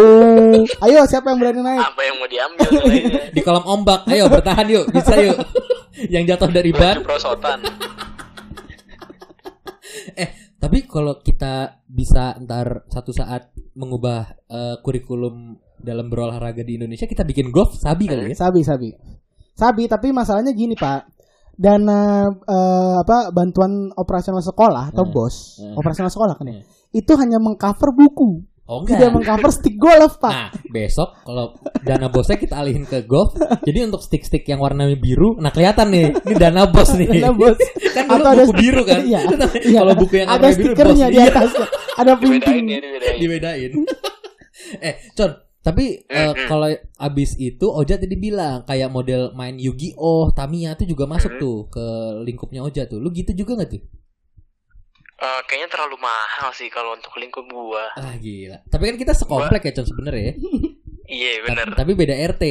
Ayo siapa yang berani naik? Apa yang mau diambil? Di kolam ombak. Ayo bertahan yuk, bisa yuk. Yang jatuh dari ban. Prosotan. Tapi kalau kita bisa ntar satu saat mengubah eh, kurikulum dalam berolahraga di Indonesia, kita bikin golf sabi kali ya. Sabi, sabi. Sabi, tapi masalahnya gini, Pak. Dana eh, apa bantuan operasional sekolah atau Hmm. BOS, Hmm. operasional sekolah kan ya. Hmm. Itu hanya mengcover buku, Oh tidak enggak. mengcover stick golf, Pak. Nah, besok kalau dana bosnya kita alihin ke golf, jadi untuk stick-stick yang warnanya biru, nah kelihatan nih, ini dana bos nih. Dana bos. kan dulu Atau ada buku biru kan? Iya, iya. Kalau buku yang ada warna biru stikernya di atasnya. Ada printing. ya, dibedain. dibedain. eh, Con, tapi Mm-mm. kalau abis itu Oja tadi bilang kayak model main Yu-Gi-Oh, Tamiya tuh juga masuk Mm. tuh ke lingkupnya Oja tuh. Lu gitu juga gak tuh? Eh, kayaknya terlalu mahal sih kalau untuk lingkup gua. Ah gila. Tapi kan kita sekomplek ya Con sebenernya ya. Iya bener. Tapi beda RT.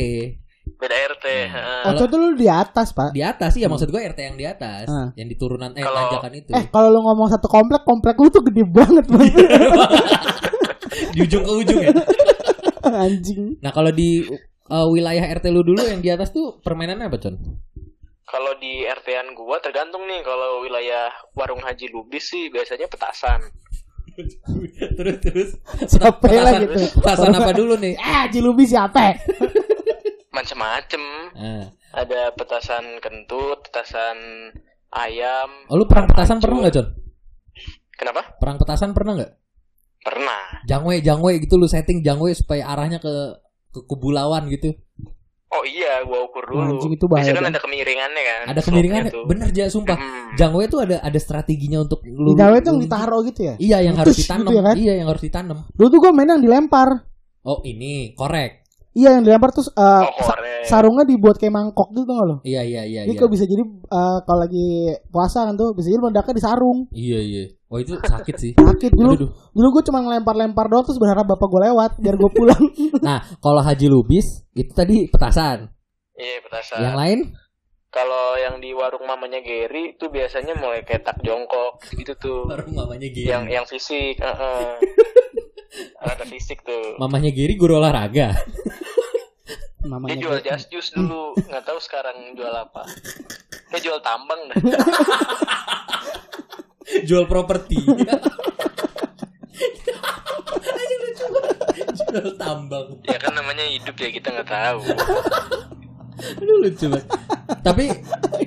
Beda RT. Nah. heeh. Oh, itu dulu di atas, Pak. Di atas sih ya maksud gue RT yang di atas, Ah. yang di turunan eh Kalau- tanjakan itu. Eh, kalau lu ngomong satu komplek, komplek lu tuh gede banget, Bang. di ujung ke ujung ya. Anjing. Nah, kalau di eh, wilayah RT lu dulu yang di atas tuh permainannya apa, Con? Kalau di RT-an gua tergantung nih kalau wilayah warung Haji Lubis sih biasanya petasan. terus terus Siapa petasan, lagi tuh? petasan apa dulu nih? Eh, Jilubi siapa? Macem-macem. Ah. Ada petasan kentut, petasan ayam. Oh, lu perang petasan Hancur. pernah nggak, Con? Kenapa? Perang petasan pernah nggak? Pernah. Jangwe, jangwe gitu lu setting jangwe supaya arahnya ke ke kubu lawan gitu. Oh iya, gua ukur dulu. Anjing, itu bahaya Biasanya kan ada kemiringannya kan. Ada kemiringannya. tuh. Bener aja sumpah. Hmm. Jangwe tuh ada ada strateginya untuk lu. Di Jawa itu yang lu- ditaruh gitu ya? Iya, yang harus Terus ditanam. gitu ya kan? Iya, yang harus ditanam. Dulu tuh gue main yang dilempar. Oh, ini korek. Iya yang dilempar terus uh, Oh, sa- sarungnya dibuat kayak mangkok gitu gak lo? Iya, iya, iya, Jadi iya. kok bisa jadi uh, kalau lagi puasa kan tuh bisa jadi meledaknya di sarung. Iya, iya. Oh, itu sakit sih. Sakit dulu. Aduh, duh. Dulu gue cuma ngelempar-lempar doang terus berharap bapak gue lewat biar gue pulang. Nah, kalau Haji Lubis itu tadi petasan. Iya, petasan. Yang lain? kalau yang di warung mamanya Gary itu biasanya mulai kayak tak jongkok gitu tuh Baru mamanya Gary. yang yang fisik heeh. ada fisik tuh Mamanya Gary guru olahraga. Dia Mamanya jual Gary. jas jus dulu nggak tahu sekarang jual apa dia jual tambang dah Jual properti. Jual tambang. ya kan namanya hidup ya kita nggak tahu Aduh lucu banget. Tapi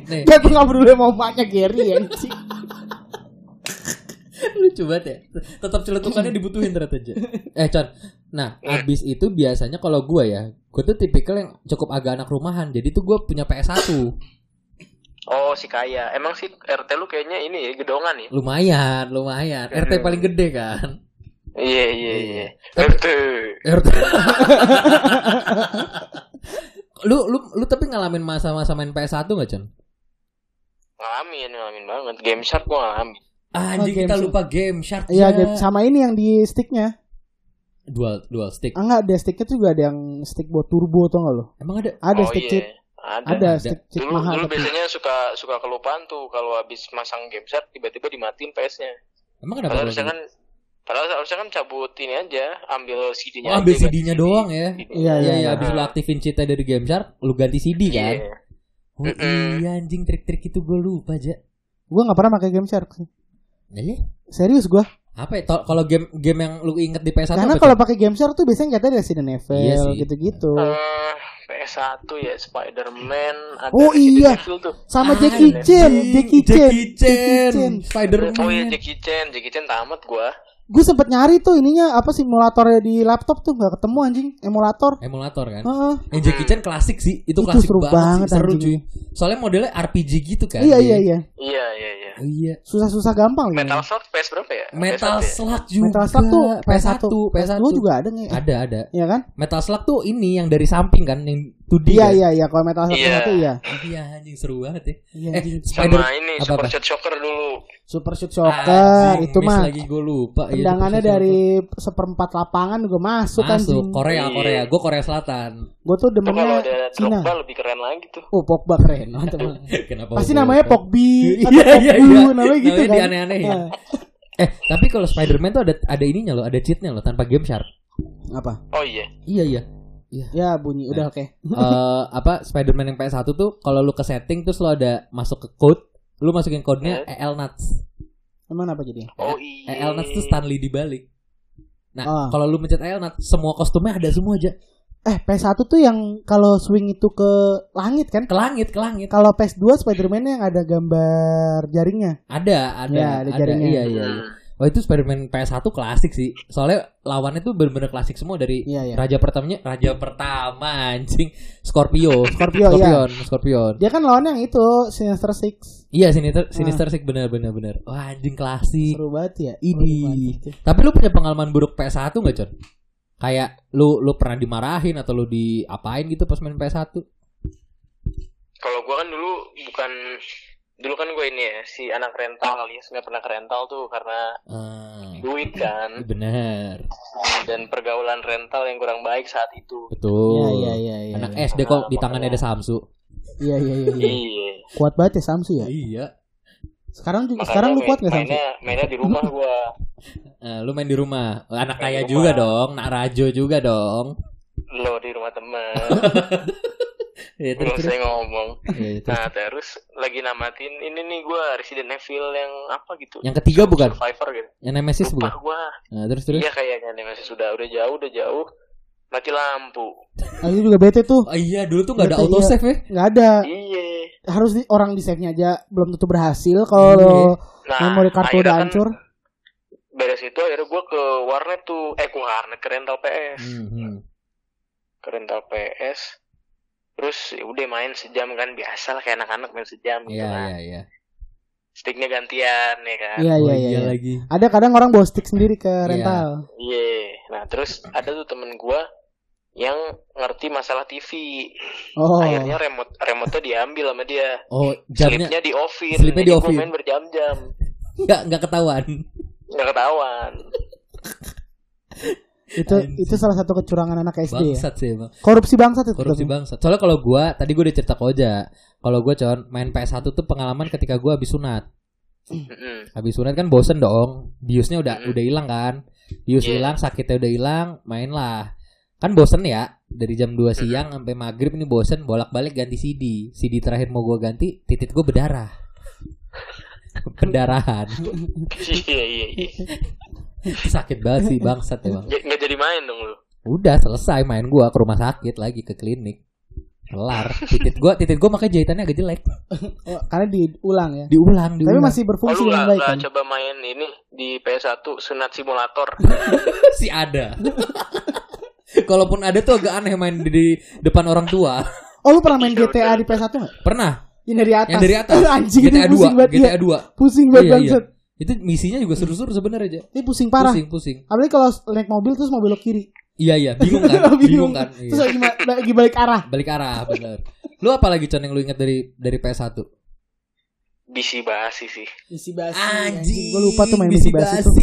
nih Ya gue gak peduli sama mamanya Gary anjing. Lucu banget ya. Tetap celetukannya dibutuhin ternyata aja. Eh Con, nah abis itu biasanya kalau gue ya, gue tuh tipikal yang cukup agak anak rumahan. Jadi tuh gue punya PS1. oh si kaya emang sih RT lu kayaknya ini ya gedongan ya Lumayan, lumayan. RT paling gede kan. iya iya iya Tapi- RT RT. lu lu lu tapi ngalamin masa-masa main PS1 gak, Con? ngalamin ngalamin banget game shark gua ngalamin Anjing Oh, Game kita lupa Game Shark. Iya, ya. gitu. sama ini yang di sticknya. Dual dual stick. Ah enggak, ada sticknya tuh juga ada yang stick buat turbo tuh enggak lo? Emang ada? Ada oh stick iya chip. ada, Ada, Ada. stick chip dulu mahal dulu tapi. biasanya suka suka kelupaan tuh kalau habis masang game shark tiba-tiba dimatiin PS-nya Emang kenapa? padahal kalau harusnya kan padahal harusnya kan cabut ini aja ambil CD-nya Oh, ambil CD-nya CD. doang ya? Iya, Iya, iya, iya, abis lu aktifin cita dari Game Shark, lu ganti CD Iya. kan? Oh iya anjing trik-trik itu gue lupa aja. Gua enggak pernah pakai game shark sih. Iya. Serius gua. Apa ya? Kalau game game yang lu inget di PS1 Karena kalau pakai game shark tuh biasanya katanya Resident Evil Iya gitu-gitu. Eh, PS1 ya Spider-Man ada Oh, Resident iya. Tuh Sama Ah, Jackie Chan, Jackie Chan. Jackie Chan, Chan. Spider-Man. oh iya Jackie Chan Jackie Chan tamat gua Gue sempet nyari tuh ininya apa simulatornya di laptop tuh nggak ketemu anjing emulator. Emulator kan? Heeh. Yang Jackie Chan klasik sih, itu, Itu klasik seru banget, banget, sih, seru anjing. cuy. Soalnya modelnya RPG gitu kan. Iya iya iya. iya iya iya Iya. Susah-susah gampang lagi. Metal Slug PS berapa ya Metal PS1 ya? Slug juga. Metal Slug tuh PS1, PS1 PS1 juga ada nggak? Ada, ada. Iya kan? Metal Slug tuh ini yang dari samping kan, yang 2D Iya kan? iya iya. Kalau Metal Slug Iya. satu iya. Iya anjing seru banget ya. Iya Eh, anjing. Spider sama ini apa, Super apa? Shot Shocker dulu Super Shoot Soccer Anjing, itu mah lagi gue lupa. Iya, tendangannya dari seperempat lapangan juga masuk, kan Masuk anjing. Korea Iya. Korea, gue Korea Selatan. Gue tuh demennya Cina. Drogba lebih keren lagi tuh Oh Pogba keren mantap. Kenapa? Pasti namanya? Pogbi atau Iya iya Pogbu, iya. namanya gitu Namanya kan. dianeh-anehin. Nah, Eh tapi kalau Spider-Man tuh ada ada ininya loh, ada cheatnya loh tanpa game shark. Apa? oh iya Iya iya. Ya bunyi udah oke. Eh apa Spider-Man yang PS1 tuh kalau lu ke setting terus lo ada masuk ke code, lu masukin kodenya EL Nuts. Emang apa jadi? oh iya EL Nuts tuh Stanley dibalik. Nah, Ah. kalau lu mencet EL Nuts, semua kostumnya ada semua aja. Eh PS1 tuh yang kalau swing itu ke langit kan? Ke langit, ke langit. Kalau PS2 Spider-Man yang ada gambar jaringnya. Ada, ada, Ya, ada jaringnya. Iya, iya, iya. Oh itu Spider-Man PS1 klasik sih. Soalnya lawannya tuh bener-bener klasik semua dari Iya iya. raja pertamanya, raja pertama anjing Scorpio. Scorpio, iya. Scorpion, Scorpion. Dia kan lawan yang itu Sinister Six. Iya, Sinister Sinister Six bener bener bener. Wah, anjing klasik. Seru banget ya. Ini. Tapi lu punya pengalaman buruk PS1 gak, Con? Kayak lu lu pernah dimarahin atau lu diapain gitu pas main PS1? kalau gua kan dulu bukan dulu kan gue ini ya si anak rental alias nggak pernah ke rental tuh karena Ah, duit kan bener. dan pergaulan rental yang kurang baik saat itu Betul. Iya iya iya iya. Anak iya. SD kok di tangannya ada Samsu. Iya iya iya. iya. iya Kuat banget ya Samsu ya. Iya. Sekarang juga makanya sekarang lu kuat gak Samsu? mainnya mainnya di rumah gua Eh, lu main di rumah. Anak Main kaya juga dong, nak rajo juga dong. lo di rumah teman Ya, terus, saya ngomong Ya, terus. nah terus lagi namatin ini nih gua Resident Evil yang apa gitu Yang ketiga bukan? Survivor gitu Yang Nemesis lupa bukan? gua Nah, terus terus. iya kayaknya nih masih sudah udah jauh udah jauh mati lampu Aku juga bete tuh. Oh, iya, dulu tuh gak ada Iya. auto save ya? Nggak ada. iya Harus di, orang di save-nya aja belum tentu berhasil kalau nah memori kartu udah kan hancur. beres itu akhirnya gua ke warnet tuh eh ke warnet ke rental PS Hmm, hmm. ke rental PS terus ya udah main sejam kan biasa lah kayak anak-anak main sejam gitu Iya, kan iya, iya. sticknya gantian ya kan Iya Oh, iya iya. iya. lagi. Ada kadang orang bawa stick sendiri ke Iya. rental. iya nah terus ada tuh temen gua yang ngerti masalah TV Oh. akhirnya remote remote diambil sama dia Oh, jamnya slipnya di offin slipnya Jadi gua di-off-in. main berjam-jam nggak nggak ketahuan. nggak ketahuan itu Anjing. itu salah satu kecurangan anak SD ya. Bangsat sih emang. Korupsi bangsat itu. Korupsi bangsat. Soalnya kalau gua tadi gua udah cerita ke Oja. Kalau gua con main PS1 tuh pengalaman ketika gua habis sunat. Habis sunat kan bosen dong. Biusnya udah udah hilang kan. Bius Iya. hilang, sakitnya udah hilang, main lah. Kan bosen ya. Dari jam 2 siang sampai maghrib ini bosen bolak-balik ganti CD. CD terakhir mau gua ganti, titik gua berdarah. Pendarahan. Iya iya iya. Sakit banget sih bangsat emang. J- Nggak jadi main dong lu. Udah selesai main gua ke rumah sakit lagi ke klinik. Kelar. Titit gua titit gua makanya jahitannya agak jelek. Oh, karena diulang ya. Diulang, Tapi diulang. masih Oh berfungsi lu dengan nggak baik kan. coba main ini di PS1 sunat simulator. si ada. Kalaupun ada tuh agak aneh main di, di depan orang tua. Oh lu pernah main Iya, GTA udah. di PS1 nggak? Pernah. Yang dari atas. Yang dari atas. Anjing GTA 2, pusing banget. GTA iya. 2. Pusing banget Iya, iya. Itu misinya juga seru-seru sebenarnya aja. Ini pusing parah. Pusing, pusing. Apalagi kalau naik mobil terus mau belok kiri. Iya, iya, bingung kan? bingung kan? Terus Iya. lagi, ma- lagi balik arah. Balik arah, bener. Lu apa lagi Con yang lu ingat dari dari PS1? Bisi basi sih. Isi basi. Anjing, Gue lupa tuh main bisi basi tuh.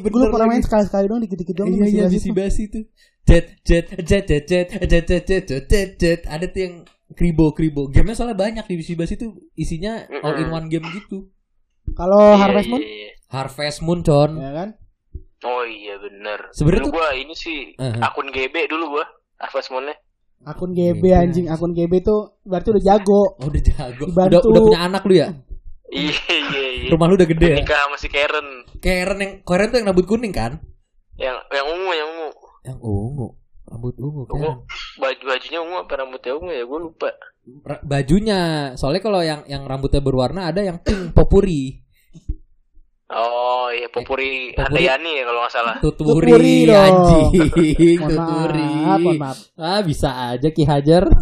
Gue pernah main lagi. sekali-sekali doang dikit-dikit doang. Iya bisi iya basi bisi tuh. basi tuh. Jet jet jet jet jet jet jet jet jet jet jet. Ada tuh yang kribo kribo. Gamenya soalnya banyak di bisi basi tuh isinya all in one game gitu. Kalau Iya, Harvest Moon, iya, iya. Harvest Moon con. ya kan? Oh iya bener. Sebenarnya gua ini sih Uh-huh. akun GB dulu gua. Harvest Moon-nya. Akun GB GB. anjing, akun GB tuh berarti udah jago. Oh udah jago. Dibantu. Udah udah punya anak lu ya? Iya iya iya. Rumah lu udah gede ya? Nikah sama si Karen. Karen yang Karen tuh yang rambut kuning kan? Yang yang ungu yang ungu. Yang ungu. Rambut ungu Ungu. Karen. Baju bajunya ungu apa rambutnya ungu ya? Gua lupa. Ra- bajunya. Soalnya kalau yang yang rambutnya berwarna ada yang pink popuri. Oh iya Popuri Popuri. Handayani ya kalau nggak salah. Tuturi, anjing. Mohon Tuturi. maaf. Ah bisa aja Ki Hajar.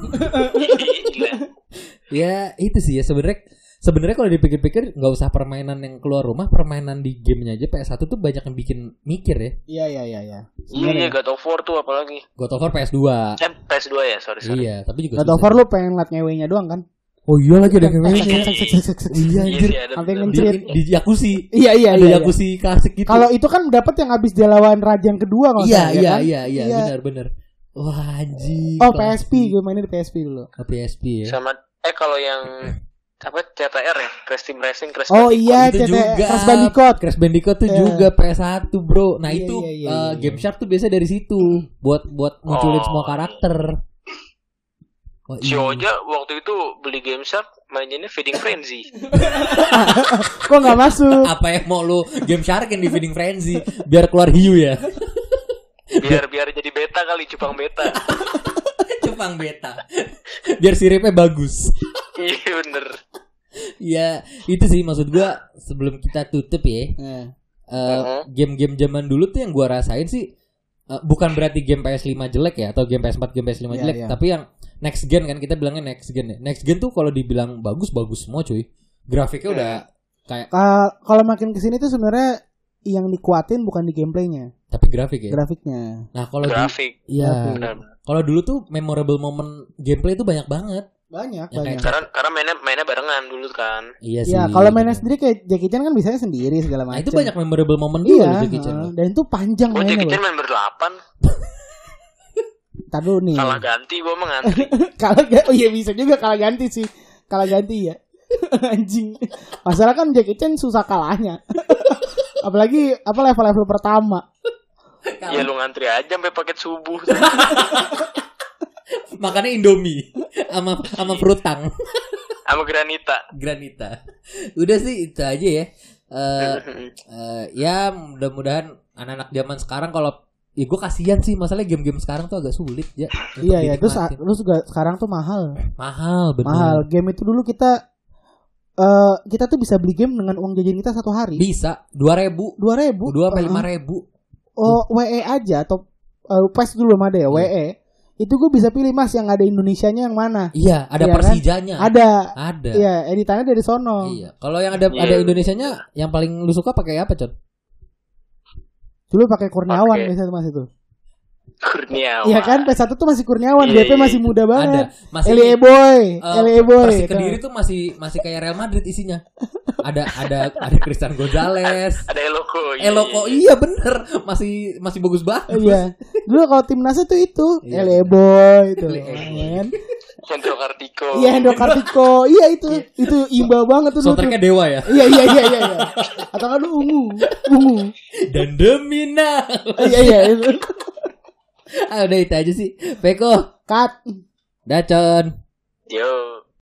Ya itu sih ya sebenarnya sebenarnya kalau dipikir-pikir nggak usah permainan yang keluar rumah permainan di gamenya aja PS1 tuh banyak yang bikin mikir ya Iya iya iya iya. Iya iya God of War tuh apalagi. God of War PS2 Eh PS2 ya sorry sorry. iya tapi juga God of. War lu pengen ngeliat ngewenya doang kan? oh iya lagi ada yang Iya, iya Iya anjir. Sampai bener. di, jacuzzi Iya iya ada iya. iya. jacuzzi klasik gitu Kalau itu kan dapat yang habis dia lawan raja yang kedua kalau iya ya iya kan? iya iya Iya. benar benar wah anjing Oh. PSP, gue mainnya di PSP dulu. Oh, PSP ya Sama eh kalau yang apa CTR ya Crash Team Racing Crash Oh Bandicoot. iya, itu CT juga Crash Bandicoot. Crash Bandicoot tuh Iya. juga PS1 bro nah Iya, itu iya, iya, eh, iya. Game Shark tuh biasa dari situ buat buat munculin Oh, semua iya. karakter Oh, Si iya. Oja waktu itu beli Game Shark mainnya Feeding Frenzy. Kok nggak masuk? apa yang mau lu Game Shark di Feeding Frenzy biar keluar hiu ya Biar biar jadi beta kali cupang beta. Cupang beta biar siripnya bagus iya bener. ya itu sih maksud gua sebelum kita tutup ya Mhm. game-game zaman dulu tuh yang gua rasain sih eh, bukan berarti game PS5 jelek ya atau game PS4 game PS5 Iya, jelek iya. tapi yang next gen kan kita bilangnya next gen ya next gen tuh kalau dibilang bagus bagus semua cuy grafiknya Hmm. udah kayak ka- kalau makin ke sini tuh sebenarnya yang dikuatin bukan di gameplaynya, tapi grafik ya grafiknya. nah kalau di Grafik. iya. Benar. kalau dulu tuh memorable moment gameplay tuh banyak banget Banyak, Ya, banyak. Karena karena mainnya mainnya barengan dulu kan. iya sih Ya, kalau mainnya sendiri kayak Jackie Chan kan bisanya sendiri segala macam. nah itu banyak memorable moment juga Iya, loh Jackie Chan dan itu panjang Oh mainnya Jackie. Chan main berdelapan. Ntar dulu nih. Salah ganti gua mah ngantri. Kalah ga- oh iya bisa juga kalah ganti sih. Kalah ganti ya. Anjing. Masalah kan Jackie Chan susah kalahnya. Apalagi apa level-level pertama. ya lu ngantri aja sampai paket subuh. makannya Indomie sama sama frutang Sama Granita. granita udah sih itu aja ya Eh, eh, ya mudah-mudahan anak-anak zaman sekarang kalau ya gue kasihan sih masalah game-game sekarang tuh agak sulit ya Iya ya, terus terus juga sekarang tuh mahal. mahal bener Mahal. Game itu dulu kita eh kita tuh bisa beli game dengan uang jajan kita satu hari. bisa dua ribu Dua ribu. dua sampai lima ribu Oh, WE aja atau uh, PES dulu belum ada ya, Iya. WE. Itu gue bisa pilih Mas yang ada Indonesianya yang mana? iya ada kan? persijanya Ada. ada Iya, editannya dari sono. iya kalau yang ada Iya. ada Indonesianya yang paling lu suka pakai apa con Dulu pakai Kurniawan Pakai. biasanya Mas itu. Kurniawan. Iya kan PS1 tuh masih Kurniawan, Iya, DP iya, masih iya. muda Ada banget. masih LA Boy, eh, LA Boy. Persik itu. Kediri tuh masih masih kayak Real Madrid isinya. ada ada ada Christian Gonzalez. Ada Eloko. iya, Eloko iya, iya. iya bener masih masih bagus banget. Iya. Dulu kalau timnasnya tuh itu Iya. LA Boy itu. Kan. Hendro Kartiko. Iya Hendo Kartiko. Iya itu. Itu imba banget tuh. Soundtracknya Dewa ya. Iya iya iya iya. iya. Atau kan lu ungu, ungu. Dan demi now. Iya iya itu. Ah, udah itu aja sih. Peko, Cut. Dacon. Yo.